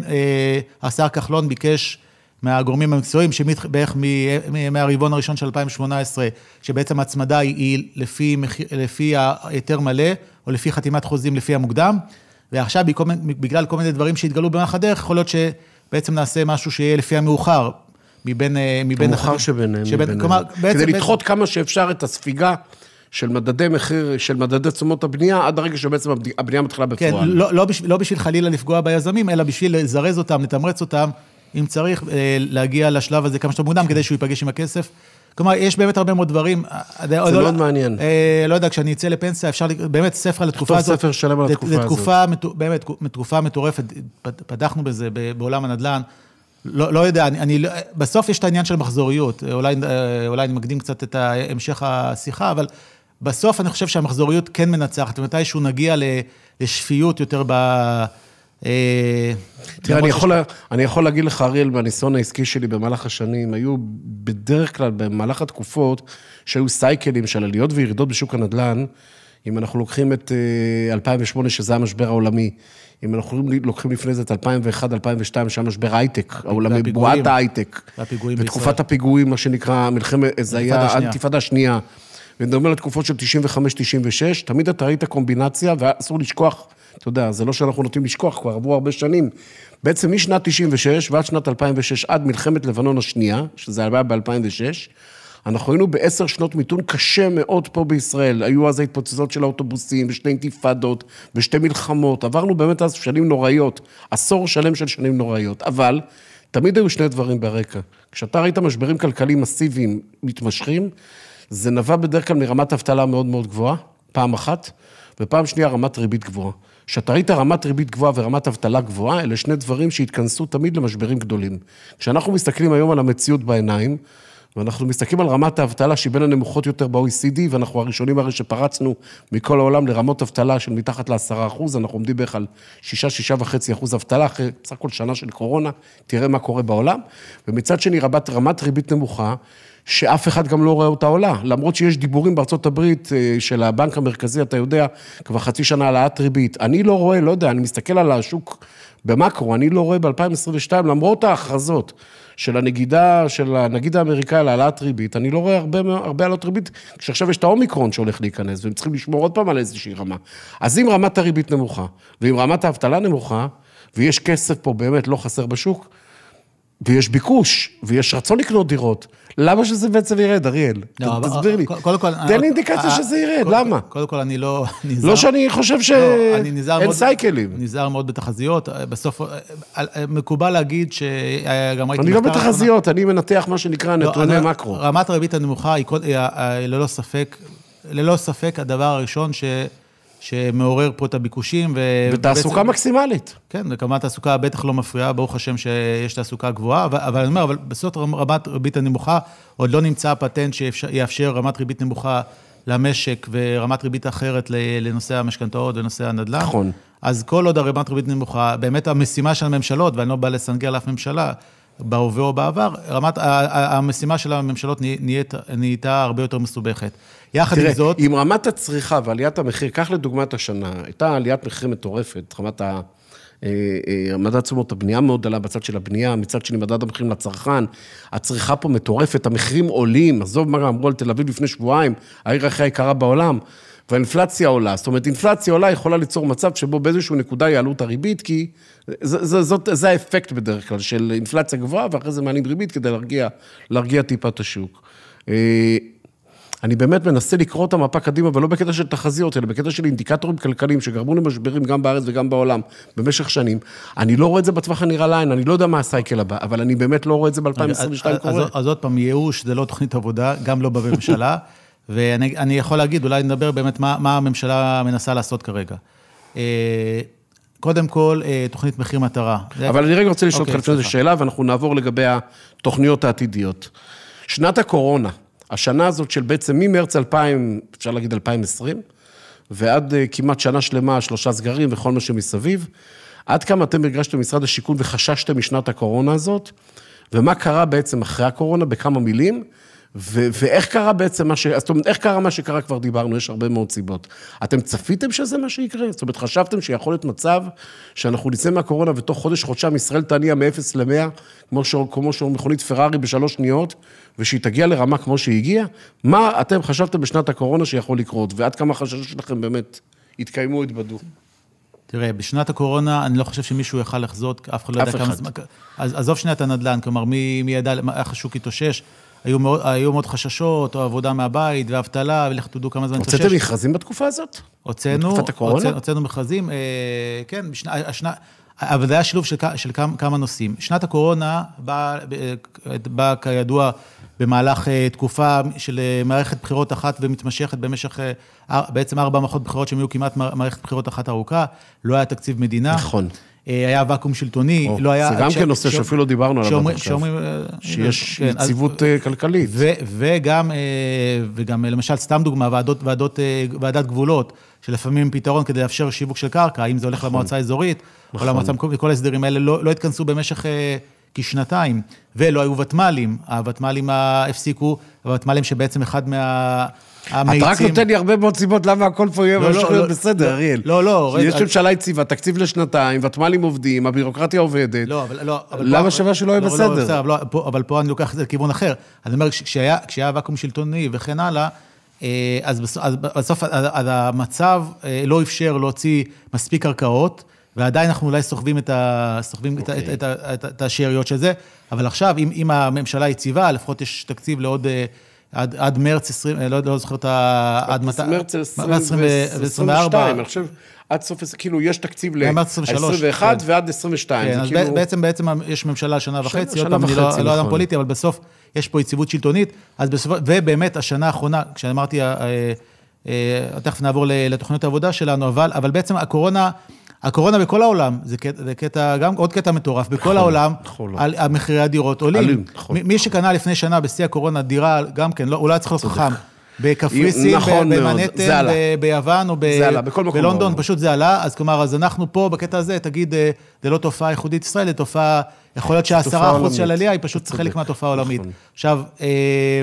השר כחלון ביקש... מהגורמים המקצועיים, שבערך מהרבעון הראשון של 2018, שבעצם ההצמדה היא לפי, לפי ההיתר מלא, או לפי חתימת חוזים לפי המוקדם, ועכשיו בגלל כל מיני דברים שהתגלו במהלך הדרך, יכול להיות שבעצם נעשה משהו שיהיה לפי המאוחר, מבין... אה, מבין המאוחר הח... שביניהם. שבין, כלומר, בעצם... כדי לדחות בעצם... כמה שאפשר את הספיגה. של מדדי מחיר, של מדדי תשומות הבנייה, עד הרגע שבעצם הבנייה מתחילה בפועל. כן, לא, לא, בשביל, לא בשביל חלילה לפגוע ביזמים, אלא בשביל לזרז אותם, לתמרץ אותם, אם צריך, אה, להגיע לשלב הזה כמה שיותר מוקדם, כדי שהוא ייפגש עם הכסף. כלומר, יש באמת הרבה מאוד דברים. אה, זה מאוד לא, מעניין. אה, לא יודע, כשאני אצא לפנסיה, אפשר, באמת, ספר לתקופה הזאת. ספר שלם על התקופה הזאת. לתקופה, באמת, תקופה מטורפת, פתחנו בזה בעולם הנדל"ן. לא, לא יודע, אני, אני, בסוף יש את העניין של מחזוריות, אולי, אולי אני מקדים קצת את המשך השיחה, אבל בסוף אני חושב שהמחזוריות כן מנצחת, ומתישהו נגיע לשפיות יותר ב... אה, אני יכול, אני יכול להגיד לך, אריאל, מהניסיון העסקי שלי במהלך השנים, היו בדרך כלל, במהלך התקופות, שהיו סייקלים של עליות וירידות בשוק הנדל"ן, אם אנחנו לוקחים את אה, 2008, שזה המשבר העולמי, אם אנחנו לוקחים לפני זה את 2001, 2002, שהיה משבר הייטק, העולמי. בועת ההייטק. והפיגועים ותקופת בישראל. הפיגועים, מה שנקרא, מלחמת, זה היה השנייה. האינתיפאדה השנייה. ונדבר על תקופות של 95-96, תמיד אתה ראית קומבינציה, ואסור לשכוח, יודע, זה לא שאנחנו נוטים לשכוח, כבר עברו הרבה שנים. בעצם משנת 96 ועד שנת 2006, עד מלחמת לבנון השנייה, שזה היה ב-2006, אנחנו היינו בעשר שנות מיתון קשה מאוד פה בישראל. היו אז ההתפוצצות של האוטובוסים, ושתי אינתיפאדות, ושתי מלחמות. עברנו באמת אז שנים נוראיות, עשור שלם של שנים נוראיות. אבל תמיד היו שני דברים ברקע. כשאתה ראית משברים כלכליים מסיביים מתמשכים, זה נבע בדרך כלל מרמת אבטלה מאוד מאוד גבוהה, פעם אחת, ופעם שנייה רמת ריבית גבוהה. כשאתה ראית רמת ריבית גבוהה ורמת אבטלה גבוהה, אלה שני דברים שהתכנסו תמיד למשברים גדולים. כשאנחנו מסתכלים היום על המציאות בעיניים, ואנחנו מסתכלים על רמת האבטלה שהיא בין הנמוכות יותר ב-OECD, ואנחנו הראשונים הרי שפרצנו מכל העולם לרמות אבטלה של מתחת ל-10 אחוז, אנחנו עומדים בערך על 6-6.5 אחוז אבטלה, אחרי בסך הכל שנה של קורונה, תראה מה קורה בעולם. ומצד שני, רמת ריבית נמוכה, שאף אחד גם לא רואה אותה עולה. למרות שיש דיבורים בארצות הברית אה, של הבנק המרכזי, אתה יודע, כבר חצי שנה העלאת ריבית. אני לא רואה, לא יודע, אני מסתכל על השוק במקרו, אני לא רואה ב-2022, למרות ההכרזות של הנגידה, של הנגיד האמריקאי על העלאת ריבית, אני לא רואה הרבה, הרבה העלאות ריבית, כשעכשיו יש את האומיקרון שהולך להיכנס, והם צריכים לשמור עוד פעם על איזושהי רמה. אז אם רמת הריבית נמוכה, ואם רמת האבטלה נמוכה, ויש כסף פה באמת לא חסר בשוק, ויש ביקוש, ויש רצון לקנות דירות, למה שזה בעצם ירד, אריאל? לא, תסביר לי. קודם כל... תן לי אינדיקציה שזה ירד, למה? קודם כל, אני לא. לא שאני חושב לא, שאין סייקלים. נזהר מאוד בתחזיות. בסוף, אה, מקובל להגיד שגם ראיתי... אני לא בתחזיות, אני מנתח מה שנקרא לא, נתוני מקרו. רמת הריבית הנמוכה היא אה, ללא ספק, ללא ספק הדבר הראשון ש, שמעורר פה את הביקושים. ו- ותעסוקה ובעצם- מקסימלית. כן, וכמובן תעסוקה בטח לא מפריעה, ברוך השם שיש תעסוקה גבוהה, אבל, אבל אני אומר, אבל בסוף רמת ריבית הנמוכה, עוד לא נמצא הפטנט שיאפשר רמת ריבית נמוכה למשק ורמת ריבית אחרת לנושא המשכנתאות ונושא הנדל"ן. נכון. אז כל עוד הרמת ריבית נמוכה, באמת המשימה של הממשלות, ואני לא בא לסנגר לאף ממשלה, בהווה או בעבר, רמת, המשימה של הממשלות נהיית, נהייתה הרבה יותר מסובכת. יחד תראה, עם זאת... אם רמת הצריכה ועליית המחיר, קח לדוגמת השנה, הייתה עליית מחיר מטורפת, רמת ה... אה, אה, מדד תשומות הבנייה מאוד עלה בצד של הבנייה, מצד שני מדד המחירים לצרכן, הצריכה פה מטורפת, המחירים עולים, עזוב מה אמרו על תל אביב לפני שבועיים, העיר הכי יקרה בעולם, והאינפלציה עולה. זאת אומרת, אינפלציה עולה יכולה ליצור מצב שבו באיזושהי נקודה יעלו את הריבית, כי זה, זה, זאת, זה האפקט בדרך כלל של אינפלציה גבוהה, ואחרי זה מעלים ריבית כדי להרגיע, להרגיע טיפה את השוק. אני באמת מנסה לקרוא את המפה קדימה, ולא בקטע של תחזיות, אלא בקטע של אינדיקטורים כלכליים שגרמו למשברים גם בארץ וגם בעולם במשך שנים. אני לא רואה את זה בטווח הנראה לעין, אני לא יודע מה הסייקל הבא, אבל אני באמת לא רואה את זה ב-2022 אז- קורה. אז, אז עוד פעם, ייאוש זה לא תוכנית עבודה, גם לא בממשלה, ואני אני יכול להגיד, אולי נדבר באמת מה, מה הממשלה מנסה לעשות כרגע. אה, קודם כל, אה, תוכנית מחיר מטרה. אבל אני רגע רוצה לשאול אותך אוקיי, לפני זה. שאלה, ואנחנו נעבור לגבי התוכניות העתידיות. שנת הקורונה, השנה הזאת של בעצם ממרץ 2000, אפשר להגיד 2020, ועד אה, כמעט שנה שלמה, שלושה סגרים וכל מה שמסביב, עד כמה אתם הרגשתם במשרד השיכון וחששתם משנת הקורונה הזאת, ומה קרה בעצם אחרי הקורונה, בכמה מילים, ו- ואיך קרה בעצם מה ש... זאת אומרת, איך קרה מה שקרה כבר דיברנו, יש הרבה מאוד סיבות. אתם צפיתם שזה מה שיקרה? זאת אומרת, חשבתם שיכול להיות מצב שאנחנו נצא מהקורונה ותוך חודש, חודשיים ישראל תניע מ-0 ל-100, כמו, ש... כמו מכונית פרארי בשלוש שניות, ושהיא תגיע לרמה כמו שהיא הגיעה? מה אתם חשבתם בשנת הקורונה שיכול לקרות, ועד כמה החששות שלכם באמת התקיימו, התבדו? תראה, בשנת הקורונה, אני לא חושב שמישהו יכל לחזות, אף אחד לא אף יודע כמה. זמן... אז עזוב שנייה את הנדל"ן, כלומר, מי, מי ידע איך השוק התאושש? היו מאוד, היו מאוד חששות, או עבודה מהבית, ואבטלה, ולכו תדעו כמה זמן הוצאתם מכרזים בתקופה הזאת? הוצאנו, בתקופת הקורונה? הוצאנו, מכרזים, אה, כן, בשנה, השנה, אבל זה היה שילוב של, של כמה, כמה נושאים. שנת הקורונה באה, אה, באה כידוע, במהלך אה, תקופה של אה, מערכת בחירות אחת ומתמשכת במשך, בעצם ארבע מערכות בחירות שהן היו כמעט מע- מערכת בחירות אחת ארוכה, לא היה תקציב מדינה. נכון. אה, היה ואקום שלטוני, או, לא היה... זה גם כן נושא שאפילו לא דיברנו עליו עד עכשיו. אה, שיש כן, אז- יציבות אה, כלכלית. ו, וגם, אה, וגם אה, למשל, סתם דוגמה, ועדות, ועדות, אה, ועדת גבולות, שלפעמים פתרון כדי לאפשר שיווק של קרקע, האם זה הולך למועצה האזורית, או למועצה המקומית, כל ההסדרים האלה לא, לא התכנסו במשך אה, כשנתיים, ולא היו ותמ"לים, הוותמ"לים הפסיקו, הוותמ"לים שבעצם אחד מה... אתה רק נותן לי הרבה מאוד סיבות למה הכל פה יהיה לא, ממשיך להיות לא, בסדר, לא, אריאל. לא, לא, כי יש רגע, ממשלה יציבה, תקציב לשנתיים, ותמ"לים עובדים, הבירוקרטיה עובדת. לא, אבל לא... למה שווה שלא יהיה בסדר? בסדר, אבל, פה, אני לוקח את זה לכיוון אחר. אני אומר, כש- כשהיה, ואקום שלטוני וכן הלאה, אה, אז בסוף, המצב אה, לא אפשר להוציא מספיק קרקעות, ועדיין אנחנו אולי סוחבים את, ה, סוחבים את, ה- את, את, את, את השאריות של זה, אבל עכשיו, אם, אם הממשלה יציבה, לפחות יש תקציב לעוד... אה, עד, עד מרץ 20, אה, לא, לא זוכר את ה... עד מתי... מרץ מרץ 20 ו- 22, אני חושב, עד סוף, כאילו, יש תקציב 23, ל-21 כן. ועד 22. כן, אז כאילו- בעצם, בעצם יש ממשלה שנה וחצי, שנה עוד פעם, אני וחצי, לא, לא אדם נכון. פוליטי, אבל בסוף יש פה יציבות שלטונית, אז בסופו, ובאמת, השנה האחרונה, כשאמרתי, אה, אה, תכף נעבור לתוכניות העבודה שלנו, אבל, אבל בעצם הקורונה, הקורונה בכל העולם, זה קטע, זה קטע, גם עוד קטע מטורף, בכל העולם, נכון. על, על מחירי הדירות עולים. עולים, נכון. מי- מי שקנה לפני שנה בשיא הקורונה דירה, גם כן, לא, הוא לא היה צריך להיות חכם. בקפריסין, נכון במנהטן, ביוון או ב- עלה, בלונדון. פשוט זה עלה, אז כלומר, אז אנחנו פה, בקטע הזה, תגיד, אה, זה לא תופעה ייחודית ישראל, זה תופעה, יכול להיות שהעשרה אחוז של. עלייה היא פשוט חלק מהתופעה העולמית. נכון. עכשיו, אה,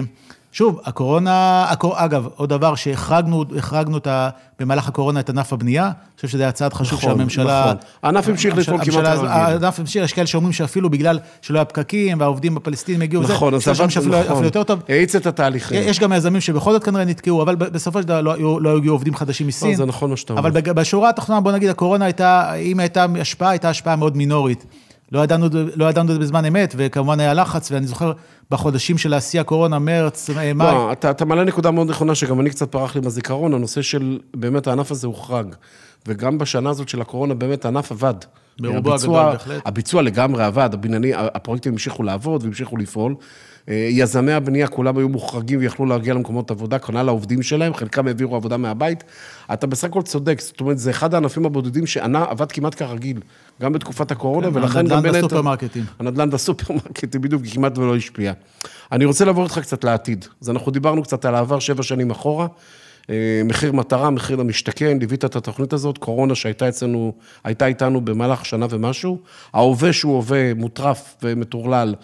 שוב, הקורונה, הקור... אגב, עוד דבר שהחרגנו החרגנו את ה... במהלך הקורונה את ענף הבנייה, אני חושב שזה היה צעד חשוב נכון, שהממשלה... נכון. הענף המשיך לפעול כמעט הממשלה- כרגיל. הענף המשיך, יש כאלה שאומרים שאפילו בגלל שלא היה פקקים והעובדים הפלסטינים הגיעו, נכון, אז יש כאלה שאומרים עבד, שאפילו נכון. אפילו יותר טוב. האיץ את התהליכים. יש גם יזמים שבכל זאת כנראה נתקעו, אבל בסופו של דבר לא היו- לא הגיעו עובדים חדשים מסין. זה נכון מה שאתה אומר. אבל בשורה התחתונה, בוא נגיד, הקורונה הייתה, אם הייתה השפעה, הייתה השפעה מאוד מינורית. לא ידענו, לא ידענו את זה בזמן אמת, וכמובן היה לחץ, ואני זוכר בחודשים של השיא הקורונה, מרץ, אה, מאי, לא, אתה, אתה מעלה נקודה מאוד נכונה, שגם אני קצת פרח לי בזיכרון, הנושא של, באמת הענף הזה הוחרג. וגם בשנה הזאת של הקורונה, באמת הענף עבד. ברובו הגדול, בהחלט. הביצוע לגמרי עבד, הבנייני, הפרויקטים המשיכו לעבוד והמשיכו לפעול. אה, יזמי הבנייה כולם היו מוחרגים ויכלו להגיע למקומות עבודה, כנ"ל העובדים שלהם, חלקם העבירו עבודה מהבית. אתה בסך הכל צודק, זאת אומרת, זה אחד הענפים הבודדים שעבד כמעט כרגיל, גם בתקופת הקורונה, כן, ולכן הנדל"ן גם בין היתר... בסופרמרקטים. הנדל"ן בסופרמרקטים, בדיוק, כמעט ולא השפיע. אני רוצה לעבור איתך קצת לעתיד. אז אנחנו דיברנו קצת על העבר שבע שנים אחורה. אה, מחיר מטרה, מחיר למשתכן, ליווית את התוכנית הזאת, קורונה שהייתה אצלנו, הייתה איתנו במהלך שנה ומשהו. ההווה שהוא הווה מוטרף ומטורלל,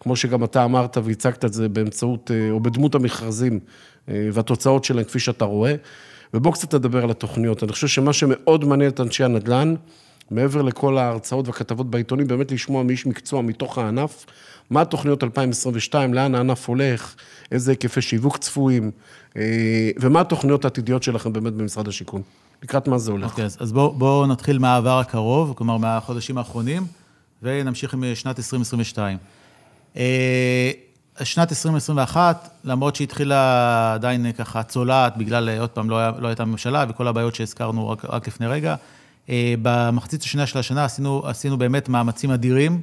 כמו שגם אתה אמרת והצגת את זה באמצעות, אה, או בדמות המכרזים אה, והתוצאות שלהם, כפי שאתה רואה. ובואו קצת נדבר על התוכניות. אני חושב שמה שמאוד מעניין את אנשי הנדל"ן, מעבר לכל ההרצאות והכתבות בעיתונים, באמת לשמוע מאיש מקצוע מתוך הענף, מה התוכניות 2022, לאן הענף הולך, איזה היקפי שיווק צפויים, אה, ומה התוכניות העתידיות שלכם באמת במשרד השיכון. לקראת מה זה הולך. אוקיי, אז, אז בואו בוא נתחיל מהעבר הקרוב, כלומר מהחודשים האחרונים, ונמשיך עם שנת 2022. אה, שנת 2021, למרות שהתחילה עדיין ככה צולעת, בגלל, אה, עוד פעם, לא, היה, לא הייתה ממשלה וכל הבעיות שהזכרנו רק, רק לפני רגע, במחצית השנייה של השנה עשינו, עשינו באמת מאמצים אדירים,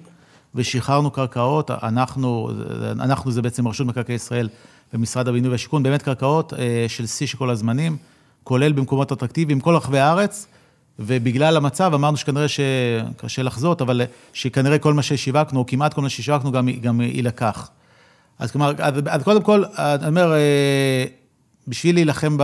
ושחררנו קרקעות, אנחנו, אנחנו זה בעצם רשות מקרקעי ישראל ומשרד הבינוי והשיכון, באמת קרקעות אה, של שיא של כל הזמנים, כולל במקומות אטרקטיביים, כל רחבי הארץ, ובגלל המצב אמרנו שכנראה שקשה לחזות, אבל שכנראה כל מה ששיווקנו, או כמעט כל מה ששיווקנו, גם, גם יילקח. אז כלומר, אז, אז קודם כל, אני אומר, אה, בשביל להילחם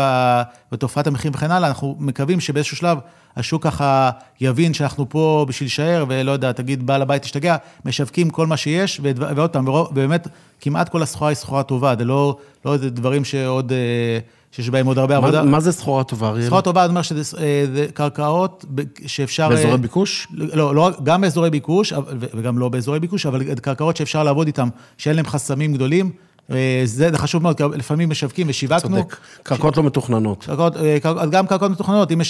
בתופעת המחירים וכן הלאה, אנחנו מקווים שבאיזשהו שלב השוק ככה יבין שאנחנו פה בשביל להישאר, ולא יודע, תגיד, בעל הבית תשתגע, משווקים כל מה שיש, ועוד פעם, באמת, כמעט כל הסחורה היא סחורה טובה, זה לא, לא דברים שעוד, אה, שיש בהם עוד הרבה עבודה. מה, מה זה סחורה טובה, אריאל? סחורה טובה, אני אומר שזה אה, קרקעות שאפשר... באזורי אה, ביקוש? לא, לא, גם באזורי ביקוש, וגם לא באזורי ביקוש, אבל קרקעות שאפשר לעבוד איתן, שאין להן חסמים גדולים. אה, זה חשוב מאוד, כי לפעמים משווקים ושיווקנו. צודק. קרקעות לא מתוכננות. קרקעות, אה, קרקעות- גם קרקעות מתוכננות, אם יש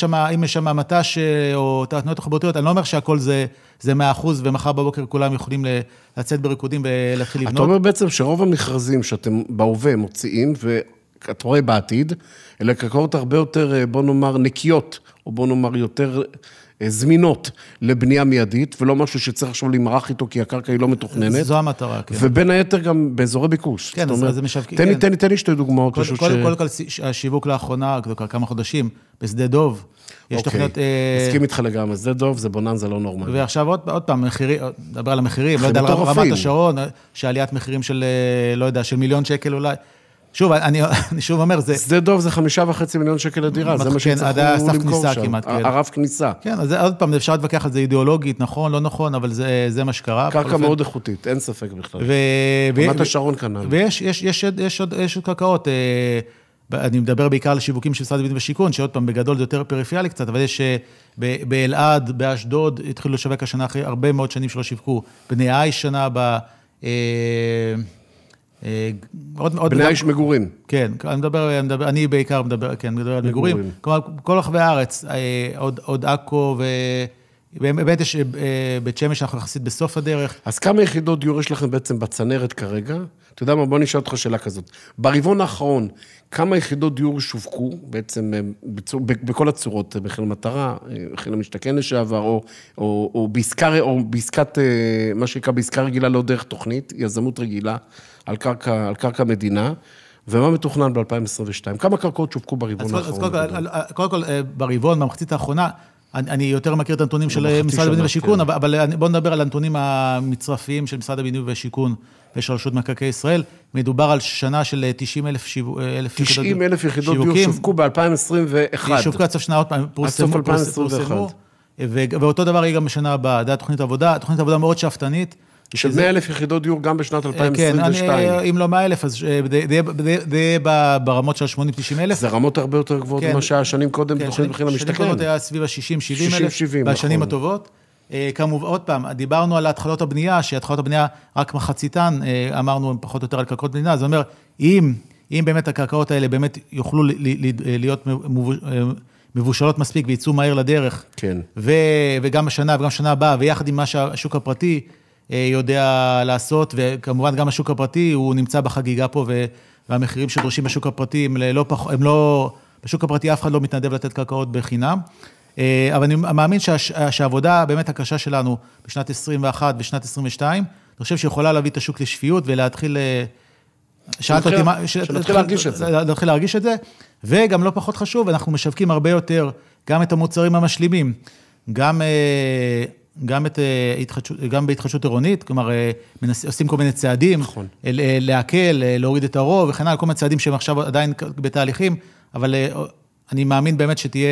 שם, מט"ש אה, או תעתנות תחבורתיות, אני לא אומר שהכל זה, זה 100% ומחר בבוקר כולם יכולים לצאת בריקודים ולהתחיל לבנות. אתה אומר בעצם שרוב המכרזים שאתם בהווה מוציאים, ואתה רואה בעתיד, אלה קרקעות הרבה יותר, בוא נאמר, נקיות, או בוא נאמר יותר זמינות לבנייה מיידית, ולא משהו שצריך עכשיו למרח איתו כי הקרקע היא לא מתוכננת. זו המטרה, כן. ובין היתר גם באזורי ביקוש. כן, אז- זה משווקים, תן לי- כן. תן לי- תן לי שתי דוגמאות, קודם פשוט ש... קודם- כל, ש- השיווק לאחרונה, כבר כמה חודשים, בשדה דוב, יש אוקיי, תוכניות... אה, מסכים איתך לגמרי, שדה דוב זה בוננזה לא נורמלי. ועכשיו עוד, עוד פעם, מחירים, נדבר על המחירים, לא יודע, על. רמת השרון, שעליית מחירים של, אה, לא יודע, של מיליון שקל אולי. שוב, אני, אני שוב אומר, זה... שדה דוב זה חמישה וחצי מיליון שקל לדירה, זה כן, מה שיצטרכו הסף למכור שם. כמעט, כן. הרף כניסה. כן, אז עוד פעם, אפשר להתווכח על זה אידיאולוגית, נכון, לא נכון, אבל זה, זה מה שקרה. קרקע. מאוד איכותית, אין ספק בכלל. ו... רמת השרון כנ"ל. ויש יש, יש, יש, יש עוד, יש עוד קרקעות. אה, אני מדבר בעיקר על שיווקים של משרד הבינוי והשיכון, שעוד פעם, בגדול זה יותר פריפריאלי קצת, אבל יש אה, ב- באלעד, באשדוד, התחילו לשווק השנה אחרי הרבה מאוד שנים שלא שיווקו. בני עיש שנה הבאה. אה, עוד, עוד בני איש מגורים. כן, אני מדבר, אני מדבר, אני בעיקר מדבר, כן, מדבר על מגורים. מגורים. כלומר, כל רחבי הארץ, אה, עוד, עוד עכו, ובאמת יש, אה, בית שמש אנחנו יחסית בסוף הדרך. אז כמה יחידות דיור יש לכם בעצם בצנרת כרגע? אתה יודע מה, בוא נשאל אותך שאלה כזאת. ברבעון האחרון, כמה יחידות דיור שווקו בעצם בצור, בכל הצורות, מחיר מטרה, מחיר למשתכן לשעבר, או, או, או, בעסקה, או בעסקת, מה שנקרא בעסקה רגילה, לא דרך תוכנית, יזמות רגילה, על קרקע, על קרקע מדינה, ומה מתוכנן ב-2022? כמה קרקעות שווקו ברבעון קודם- אז האחרון? קודם כל, אה, ברבעון, במחצית האחרונה, אני, אני יותר מכיר את הנתונים של משרד הבינוי והשיכון, כן. אבל, אבל בואו נדבר על הנתונים המצרפיים של משרד הבינוי והשיכון ושל רשות מקרקעי ישראל. מדובר על שנה של 90 אלף שיוו- אה, אלף 90 אלף יחידות דיור שיווקים. שווקו ב-2021. שווקו עד סוף שנה עוד פעם, פורסמו, סוף פורס- 2021. פורסמו, ו- ואותו דבר יהיה גם בשנה הבאה, זה התוכנית עבודה, תוכנית עבודה מאוד שאפתנית. של שזה- 100 אלף יחידות דיור גם בשנת אה, כן, אני, 2022. אה, אם לא 100 אלף, אז אה, זה יהיה- ברמות של 80-90 אלף. זה רמות הרבה יותר גבוהות כן. ממה שהיה שנים קודם כן, בתוכנית שנים- מחיר שנים למשתכן. קודמות היה סביב ה-60-70 אלף, 60-70, בשנים נכון. הטובות. כמובן, עוד פעם, דיברנו על התחלות הבנייה, שהתחלות הבנייה, רק מחציתן, אמרנו, הן פחות או יותר על קרקעות בנייה, זה אומר, אם, אם באמת הקרקעות האלה באמת יוכלו להיות מבו- מבושלות מספיק ויצאו מהר לדרך, כן. ו, וגם השנה וגם שנה הבאה, ויחד עם מה שהשוק הפרטי יודע לעשות, וכמובן גם השוק הפרטי, הוא נמצא בחגיגה פה, והמחירים שדורשים בשוק הפרטי הם לא פח, הם לא, בשוק הפרטי אף אחד לא מתנדב לתת קרקעות בחינם. אה, אבל אני מאמין שהש, שהעבודה באמת הקשה שלנו בשנת 21 ושנת 22, אני חושב שיכולה להביא את השוק לשפיות ולהתחיל... אה, שאלת אותי מה... שנתחיל להרגיש את זה. להתחיל להרגיש את זה, וגם לא פחות חשוב, אנחנו משווקים הרבה יותר גם את המוצרים המשלימים, גם, אה, גם, את, אה, התחדשות, גם בהתחדשות עירונית, כלומר, אה, מנס, עושים כל מיני צעדים, נכון. אה, להקל, להוריד את הרוב וכן הלאה, כל מיני צעדים שהם עכשיו עדיין בתהליכים, אבל אני מאמין באמת שתהיה,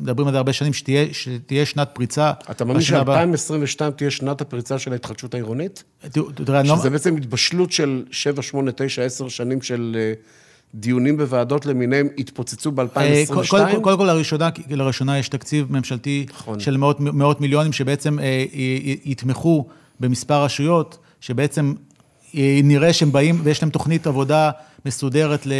מדברים על זה הרבה שנים, שתהיה, שתהיה שנת פריצה. אתה מאמין בשנה הבאה. ש-2022 תהיה שנת הפריצה של ההתחדשות העירונית? תראה, אני לא... שזה בעצם התבשלות של 7, 8, 9, 10 שנים של דיונים בוועדות למיניהם, התפוצצו אה, ב-2022? קודם כל, לראשונה, לראשונה יש תקציב ממשלתי נכון. של מאות, מאות מיליונים, שבעצם אה, יתמכו במספר רשויות, שבעצם אה, נראה שהם באים ויש להם תוכנית עבודה מסודרת ל...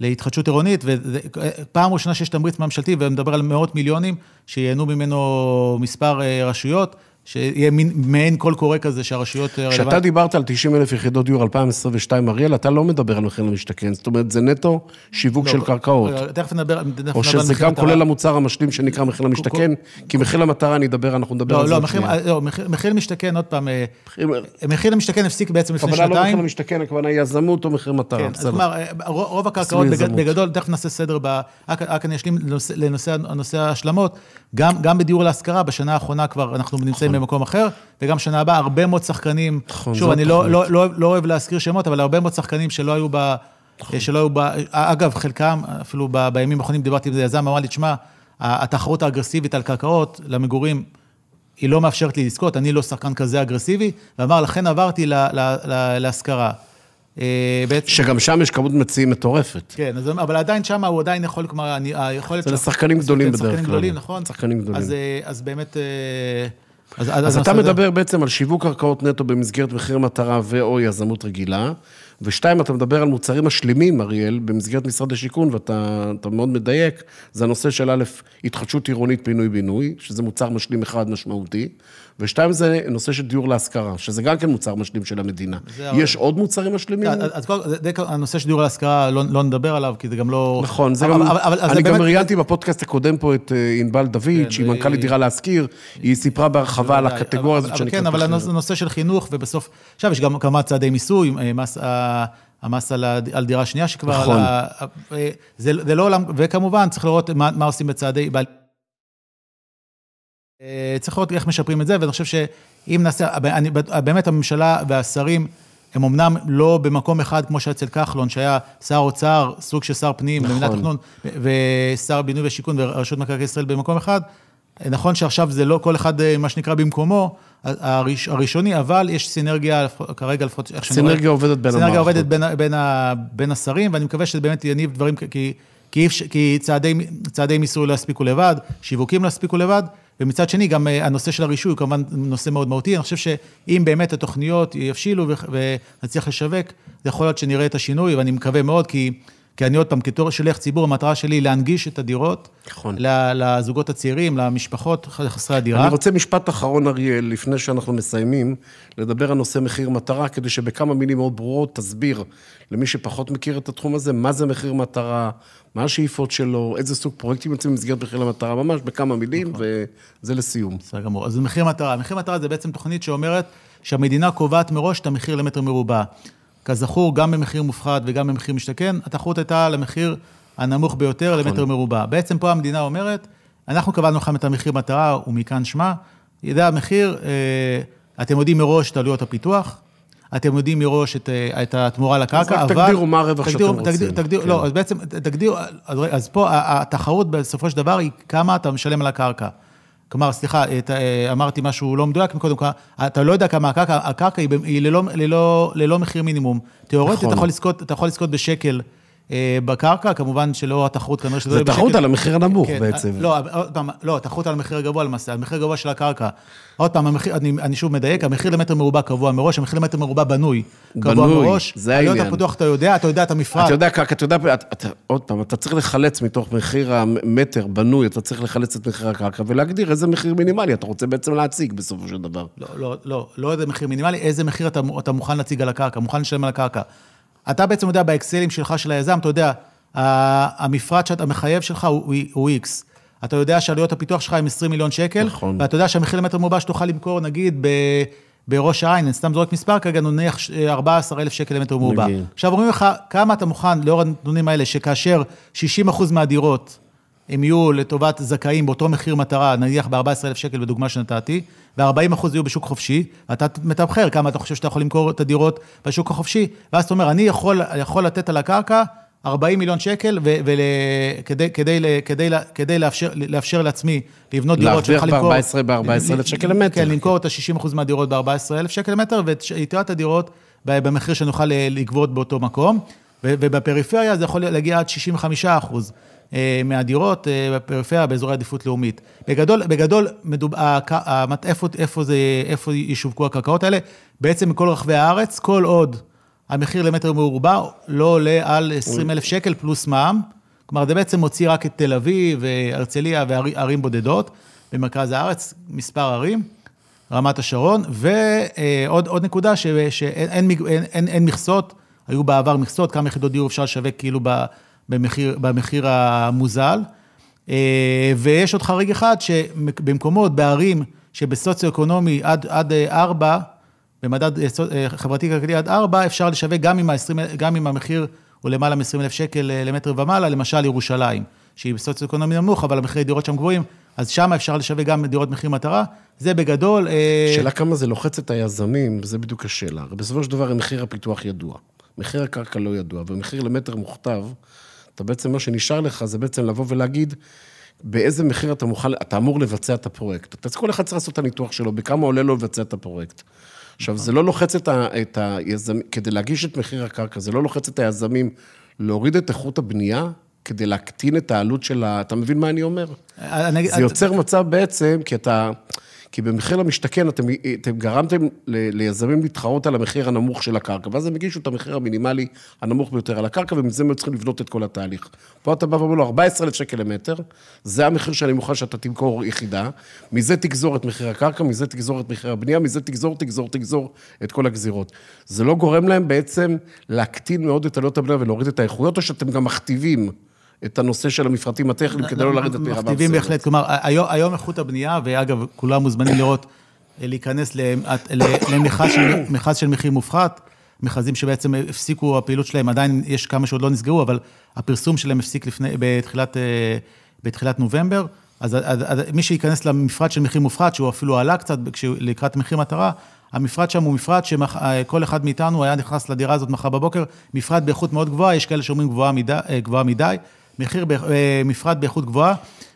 להתחדשות עירונית, ופעם ראשונה שיש תמריץ ממשלתי, ומדבר על מאות מיליונים, שייהנו ממנו מספר אה, רשויות, שיהיה מין, מעין קול קורא כזה שהרשויות... אה, כשאתה רלוונטיות- דיברת על 90 אלף יחידות דיור 2022, אריאל, אתה לא מדבר על מחיר למשתכן, זאת אומרת, זה נטו שיווק לא, של קרקעות. תכף נדבר, תכף נדבר או על שזה גם מטרה. כולל המוצר המשלים שנקרא מחיר למשתכן, כי מחיר למטרה אני אדבר, אנחנו נדבר על לא, זה לא, מחיר. לא, מחיר, מחיר למשתכן, עוד פעם, אה, מחיר- למשתכן הפסיק בעצם לפני הכוונה לא מחיר שנתיים. למשתכן, הכוונה יזמות או מחיר מטרה, כן, בסדר. כלומר, אה, רוב הקרקעות. בגדול, תכף נעשה סדר, רק אני אשלים לנושא- ההשלמות, גם גם בדיור להשכרה, בשנה האחרונה כבר אנחנו נמצאים במקום אחר, וגם שנה הבאה, הרבה מאוד שחקנים, נכון, שוב, אני לא-. לא לא- לא אוהב להזכיר שמות, אבל הרבה מאוד שחקנים שלא היו ב... נכון. שלא היו ב... אגב, חלקם, אפילו ב- בימים האחרונים דיברתי עם זה יזם, אמר לי, תשמע, התחרות האגרסיבית על קרקעות למגורים, היא לא מאפשרת לי לזכות, אני לא שחקן כזה אגרסיבי, ואמר, לכן עברתי ל- ל- ל- להשכרה. אה, בעצם- שגם שם יש כמות מציעים מטורפת. כן, אז, אבל עדיין שם הוא עדיין יכול, כלומר, היכולת... זה לשחקנים גדולים בדרך שחקנים כלל. גדולים, נכון? שחקנים גדולים. אז, אה, אז באמת... אה, אז, אז אתה מדבר בעצם על שיווק קרקעות נטו במסגרת מחיר מטרה ו/או יזמות רגילה, ושתיים, אתה מדבר על מוצרים משלימים, אריאל, במסגרת משרד השיכון, ואתה אתה מאוד מדייק, זה הנושא של א', התחדשות עירונית פינוי-בינוי, שזה מוצר משלים אחד משמעותי, ושתיים, זה נושא של דיור להשכרה, שזה גם כן מוצר משלים של המדינה. יש עוד מוצרים משלימים? אז, זה, הנושא של דיור להשכרה, לא, לא נדבר עליו, כי זה גם לא... נכון, זה אבל- גם, אבל- אבל- אז אני גם באמת- ראיינתי בפודקאסט הקודם פה את אה, ענבל דוד, שהיא והיא- מנכ"לית דירה להשכיר, היא סיפרה בהרחבה על הקטגוריה הזאת שנקראת כן, אבל. הנושא, של חינוך, ובסוף... עכשיו, יש גם כמה צעדי מיסוי, אה, מס, ה- המס על, הד- על דירה שנייה שכבר... נכון. עלה, אה, זה, זה לא עולם... וכמובן, צריך לראות מה, מה עושים בצעדי... בעל- אה, צריך לראות איך משפרים את זה, ואני חושב שאם נעשה... אני, באמת, הממשלה והשרים... הם אמנם לא במקום אחד, כמו שהיה אצל כחלון, שהיה שר אוצר, סוג של שר פנים, נכון. במדינת תכנון, ושר בינוי ושיכון ורשות מקרקעי ישראל במקום אחד, נכון שעכשיו זה לא כל אחד, אה, מה שנקרא, במקומו, הראשוני, אבל יש סינרגיה, כרגע לפחות, איך שאני רואה... סינרגיה עובדת בין המערכות. סינרגיה עובדת בין, בין, בין השרים, ואני מקווה שזה באמת יניב דברים, כי, כי, כי צעדי, צעדי מיסוי לא יספיקו לבד, שיווקים לא יספיקו לבד, ומצד שני, גם אה, הנושא של הרישוי הוא כמובן נושא מאוד מהותי. אני חושב שאם באמת התוכניות יבשילו ונצליח לשווק, זה יכול להיות שנראה את השינוי, ואני מקווה מאוד, כי... כי אני עוד פעם, כתור שליח ציבור, המטרה שלי היא להנגיש את הדירות. נכון. לזוגות הצעירים, למשפחות חסרי הדירה. אני רוצה משפט אחרון, אריאל, לפני שאנחנו מסיימים, לדבר על נושא מחיר מטרה, כדי שבכמה מילים מאוד ברורות תסביר למי שפחות מכיר את התחום הזה, מה זה מחיר מטרה, מה השאיפות שלו, איזה סוג פרויקטים יוצאים במסגרת מחיר המטרה, ממש בכמה מילים, נכון. וזה לסיום. בסדר גמור. אז מחיר מטרה. מחיר מטרה זה בעצם תוכנית שאומרת שהמדינה קובעת מראש את המחיר למטר מרובע. כזכור, גם במחיר מופחת וגם במחיר משתכן, התחרות הייתה על המחיר הנמוך ביותר נכון. למטר מרובע. בעצם פה המדינה אומרת, אנחנו קבענו לכם את המחיר מטרה, ומכאן שמה, ידע המחיר, אה, אתם יודעים מראש את עלויות הפיתוח, אתם יודעים מראש את, אה, את התמורה לקרקע, אבל... אז רק תגדירו מה הרווח שאתם רוצים. תגדיר, תגדיר, כן. לא, אז בעצם תגדירו, אז, אז פה התחרות בסופו של דבר היא כמה אתה משלם על הקרקע. כלומר, סליחה, אה, אמרתי משהו לא מדויק מקודם, אתה לא יודע כמה הקרקע, הקרקע היא, ללא, ללא, ללא מחיר מינימום. תיאורטית, נכון. אתה, אתה יכול לזכות בשקל. אה, בקרקע, כמובן שלא התחרות כנראה שזה... זה תחרות על המחיר הנמוך כן, בעצם. לא, עוד פעם, לא, תחרות על המחיר הגבוה למעשה, על המחיר הגבוה של הקרקע. עוד פעם, המחיר, אני, אני שוב מדייק, המחיר למטר מרובע קבוע מראש, המחיר למטר מרובע בנוי. קבוע בנוי, מראש. זה העניין. עלויות הפתוח אתה יודע, אתה יודע את המפרט. אתה יודע קרקע, אתה יודע, אתה, אתה, עוד פעם, אתה צריך לחלץ מתוך מחיר המטר בנוי, אתה צריך לחלץ את מחיר הקרקע ולהגדיר איזה מחיר מינימלי אתה רוצה בעצם להציג בסופו של דבר. לא, לא, לא, לא איזה מחיר מינימלי, איזה מחיר אתה, אתה מוכן להציג על הקרקע, מוכן לשלם על הקרקע. אתה בעצם יודע באקסלים שלך, של היזם, אתה יודע, המפרט שאתה מחייב שלך הוא, הוא X. אתה יודע שעלויות הפיתוח שלך הם 20 מיליון שקל, נכון. ואתה יודע שהמחיר למטר מרובע שתוכל למכור, נגיד, ב... בראש העין, אני סתם זורק מספר כרגע, נניח 14,000 שקל למטר מרובע. עכשיו אומרים לך, כמה אתה מוכן, לאור הנתונים האלה, שכאשר 60% מהדירות הם יהיו לטובת זכאים באותו מחיר מטרה, נניח ב-14,000 שקל בדוגמה שנתתי, ו-40% יהיו בשוק חופשי, ואתה מתמחר כמה אתה חושב שאתה יכול למכור את הדירות בשוק החופשי, ואז אתה אומר, אני יכול, יכול לתת על הקרקע 40 מיליון שקל, וכדי כדי, כדי, כדי לאפשר, לאפשר לעצמי לבנות דירות שנוכל למכור... להרוויח ב-14,000 שקל למטר. כן, למכור את ה-60% מהדירות ב-14,000 שקל למטר, ואת יתרת הדירות במחיר שנוכל לגבות באותו מקום. ובפריפריה זה יכול להגיע עד 65 אחוז אה, מהדירות אה, בפריפריה באזורי עדיפות לאומית. בגדול, בגדול, מדוב, איפה, איפה, זה, איפה ישווקו הקרקעות האלה? בעצם מכל רחבי הארץ, כל עוד המחיר למטר מרובע לא עולה על 20 אלף שקל פלוס מע"מ. כלומר, זה בעצם מוציא רק את תל אביב, הרצליה וערים בודדות במרכז הארץ, מספר ערים, רמת השרון, ועוד נקודה, ש, שאין אין, אין, אין מכסות, היו בעבר מכסות, כמה יחידות דיור אפשר לשווק כאילו במחיר, במחיר המוזל. ויש עוד חריג אחד, שבמקומות, בערים שבסוציו-אקונומי עד, עד 4, במדד אה, חברתי-כלכלי עד 4, אפשר לשווק גם אם, ה-20, גם אם המחיר הוא למעלה מ-20 אלף שקל אה, למטר ומעלה, למשל ירושלים, שהיא בסוציו-אקונומי נמוך, אבל המחירי דירות שם גבוהים, אז שם אפשר לשווק גם דירות מחיר מטרה. זה בגדול... אה, שאלה כמה זה לוחץ את היזמים, זה בדיוק השאלה. בסופו של דבר מחיר הפיתוח ידוע, מחיר הקרקע לא ידוע, ומחיר למטר מוכתב, אתה בעצם, מה שנשאר לך זה בעצם לבוא ולהגיד, באיזה מחיר אתה מוכן, אתה אמור לבצע את הפרויקט. אתה, כל אחד צריך לעשות את הניתוח שלו, בכמה עולה לו לבצע את הפרויקט. עכשיו, זה לא לוחץ את, ה, את היזמים, כדי להגיש את מחיר הקרקע, זה לא לוחץ את היזמים להוריד את איכות הבנייה, כדי להקטין את העלות של ה... אתה מבין מה אני אומר? אני, זה יוצר מצב בעצם, כי אתה... כי במחיר למשתכן אתם, אתם גרמתם ליזמים להתחרות על המחיר הנמוך של הקרקע, ואז הם הגישו את המחיר המינימלי הנמוך ביותר על הקרקע, ומזה הם צריכים לבנות את כל התהליך. פה אתה בא ואומר לו, 14,000 שקל למטר, זה המחיר שאני מוכן שאתה תמכור יחידה, מזה תגזור את מחיר הקרקע, מזה תגזור את מחיר הבנייה, מזה תגזור, תגזור, תגזור את כל הגזירות. זה לא גורם להם בעצם להקטין מאוד את עלות הבנייה ולהוריד את האיכויות, או שאתם גם מכתיבים את הנושא של המפרטים הטכניים כדי לא לרדת מרמה מכתיבים בהחלט, כלומר, היום איכות הבנייה, ואגב, כולם מוזמנים לראות, להיכנס למכרז של מחיר מופחת, מכרזים שבעצם הפסיקו הפעילות שלהם, עדיין יש כמה שעוד לא נסגרו, אבל הפרסום שלהם הפסיק לפני, בתחילת, בתחילת נובמבר. אז, אז, אז מי שייכנס למפרט של מחיר מופחת, שהוא אפילו עלה קצת לקראת מחיר מטרה, המפרט שם הוא מפרט שכל אחד מאיתנו היה נכנס לדירה הזאת מחר בבוקר, מפרט באיכות מאוד גבוהה, יש כאלה שאומרים גבוהה מדי, גבוהה מדי מחיר, אה, מפרט באיכות גבוהה,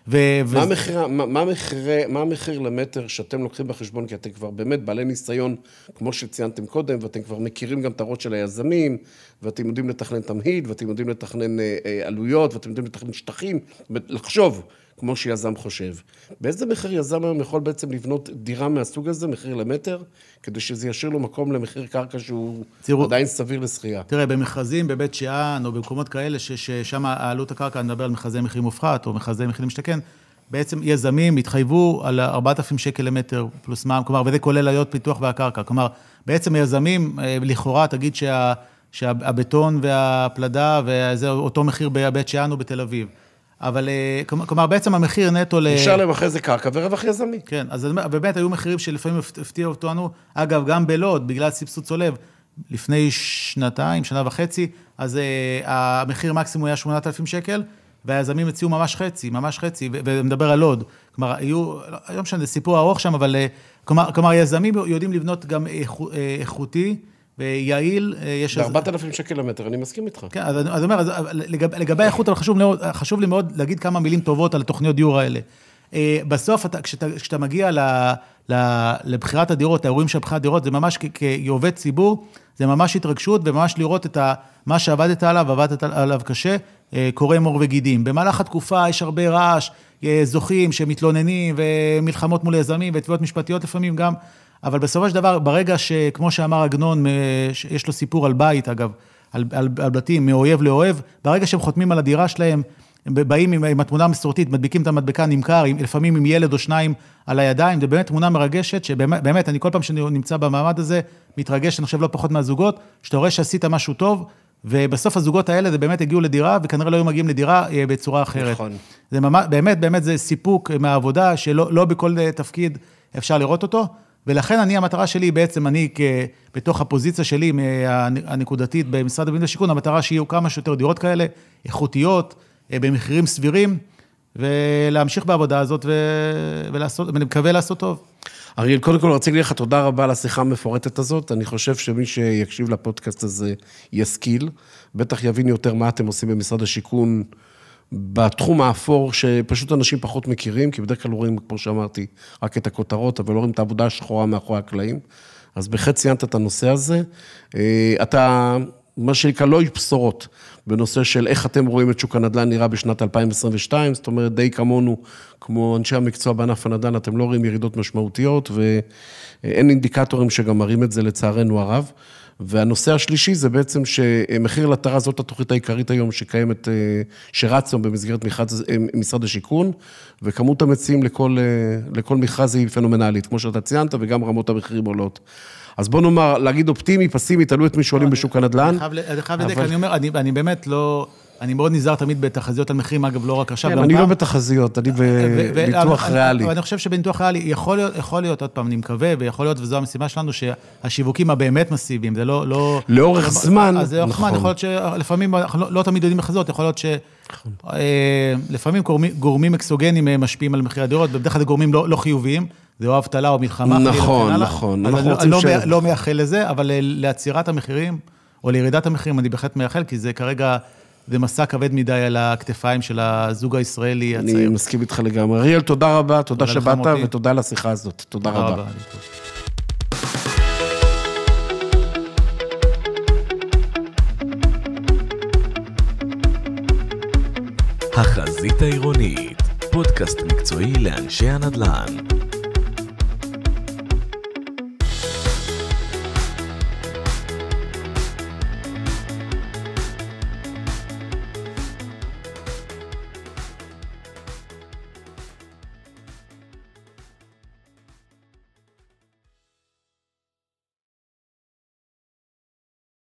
ו- ו- מה המחיר, מה, מה, המחיר, מה המחיר למטר שאתם לוקחים בחשבון, כי אתם כבר באמת בעלי ניסיון, כמו שציינתם קודם, ואתם כבר מכירים גם את הראש של היזמים, ואתם יודעים לתכנן תמהיל, ואתם יודעים לתכנן אה, אה, עלויות, ואתם יודעים לתכנן שטחים, לחשוב כמו שיזם חושב. באיזה מחיר יזם היום יכול בעצם לבנות דירה מהסוג הזה, מחיר למטר, כדי שזה ישאיר לו מקום למחיר קרקע שהוא תראו, עדיין סביר לשכייה? תראה, במכרזים בבית שאן, או במקומות כאלה, ששם עלות הקרקע, אני מדבר על מכרזי מחיר מופחת, או מכרזי מחיר למשתכן, בעצם יזמים התחייבו על 4,000 שקל למטר פלוס מע"מ, כלומר, וזה כולל עלויות פיתוח והקרקע. כלומר, בעצם יזמים, אה, לכאורה, תגיד שה, שהבטון והפלדה, וזה אותו מחיר בבית שאן או בתל אביב. אבל אה, כלומר, בעצם המחיר נטו ל... אפשר להם אחרי זה קרקע ורווח יזמי. כן, אז באמת היו מחירים שלפעמים הפתיעו אותנו. אגב, גם בלוד, בגלל סבסוד צולב, לפני שנתיים, שנה וחצי, אז uh, המחיר מקסימום היה 8,000 שקל, והיזמים הציעו ממש חצי, ממש חצי, ומדבר על לוד. כלומר, היו, לא משנה, זה סיפור ארוך שם, אבל אה, כלומר, כלומר, יזמים יודעים לבנות גם איכו, איכותי. ויעיל, אה, יש... ב-4,000 שקל למטר, אני מסכים איתך. כן, אז אני אומר, לגב, לגבי האיכות, חשוב, חשוב לי מאוד להגיד כמה מילים טובות על התוכניות דיור האלה. אה, בסוף, אתה, כשאתה, כשאתה מגיע ל, ל, לבחירת הדירות, האירועים של בחירת הדירות, זה ממש כעובד ציבור, זה ממש התרגשות, וממש לראות את ה, מה שעבדת עליו, עבדת עליו קשה, אה, קורא מור וגידים. במהלך התקופה יש הרבה רעש, זוכים שמתלוננים, ומלחמות מול יזמים, ותביעות משפטיות לפעמים גם. אבל בסופו של דבר, ברגע שכמו שאמר עגנון, יש לו סיפור על בית, אגב, על, על, על בתים, מאויב לאוהב, ברגע שהם חותמים על הדירה שלהם, הם באים עם, עם התמונה המסורתית, מדביקים את המדבקה, נמכר, עם, לפעמים עם ילד או שניים על הידיים, זה באמת תמונה מרגשת, שבאמת, אני כל פעם שאני נמצא במעמד הזה, מתרגש, אני חושב, לא פחות מהזוגות, שאתה רואה שעשית משהו טוב, ובסוף הזוגות האלה, זה באמת הגיעו לדירה, וכנראה לא היו מגיעים לדירה אה, בצורה אחרת. נכון. זה ממש, באמת, באמת זה סיפוק מהעבודה, שלא לא בכל אה, תפקיד אפשר לראות אותו. ולכן אני, המטרה שלי בעצם, אני בתוך הפוזיציה שלי הנקודתית במשרד הבינוי והשיכון, המטרה שיהיו כמה שיותר דירות כאלה, איכותיות, אה, במחירים סבירים, ולהמשיך בעבודה הזאת ולעשות, ואני מקווה לעשות טוב. אריאל, קודם כל רציתי להגיד לך תודה רבה על השיחה המפורטת הזאת. אני חושב שמי שיקשיב לפודקאסט הזה ישכיל, בטח יבין יותר מה אתם עושים במשרד השיכון. בתחום האפור, שפשוט אנשים פחות מכירים, כי בדרך כלל רואים, כמו שאמרתי, רק את הכותרות, אבל לא רואים את העבודה השחורה מאחורי הקלעים. אז בהחלט ציינת את הנושא הזה. אה, אתה, מה שנקרא, לא איש בשורות בנושא של איך אתם רואים את שוק הנדל"ן נראה בשנת 2022, זאת אומרת, די כמונו, כמו אנשי המקצוע בענף הנדל"ן, אתם לא רואים ירידות משמעותיות, ואין אינדיקטורים שגם מראים את זה לצערנו הרב. והנושא השלישי זה בעצם שמחיר לטרה זאת התוכנית העיקרית היום שקיימת, אה, שרצה במסגרת מכרז, אה, משרד השיכון, וכמות המציעים לכל, אה, לכל מכרז היא פנומנלית, כמו שאתה ציינת, וגם רמות המחירים עולות. אז בוא נאמר, להגיד אופטימי, פסימי, תלוי את מי שואלים לא, בשוק הנדל"ן. אני חייב לדייק, אני אומר, אני באמת לא... אני מאוד נזהר תמיד בתחזיות על מחירים, אגב, לא רק עכשיו. כן, אני לא בתחזיות, אני בניתוח ריאלי. אני חושב שבניתוח ריאלי יכול להיות, יכול להיות, עוד פעם, אני מקווה, ויכול להיות, וזו המשימה שלנו, שהשיווקים הבאמת מסיביים, זה לא... לא לאורך זמן, אז לאורך זמן, יכול להיות שלפעמים, לא, לא תמיד יודעים לחזות, יכול להיות שלפעמים נכון. אה, גורמים אקסוגנים אה, משפיעים על מחירי הדירות, ובדרך כלל זה גורמים לא חיוביים. זה או אבטלה או מלחמה. נכון, נכון. אנחנו רוצים לא ש... אני לא מייחל לזה, אבל לעצירת המחירים, או לירידת המחירים, אני בהחלט מייחל, כי זה כרגע זה מסע כבד מדי על הכתפיים של הזוג הישראלי הצעיר. אני מסכים איתך לגמרי. אריאל, תודה רבה, תודה שבאת, ותודה על השיחה הזאת. תודה רבה. החזית העירונית, פודקאסט מקצועי לאנשי הנדל"ן.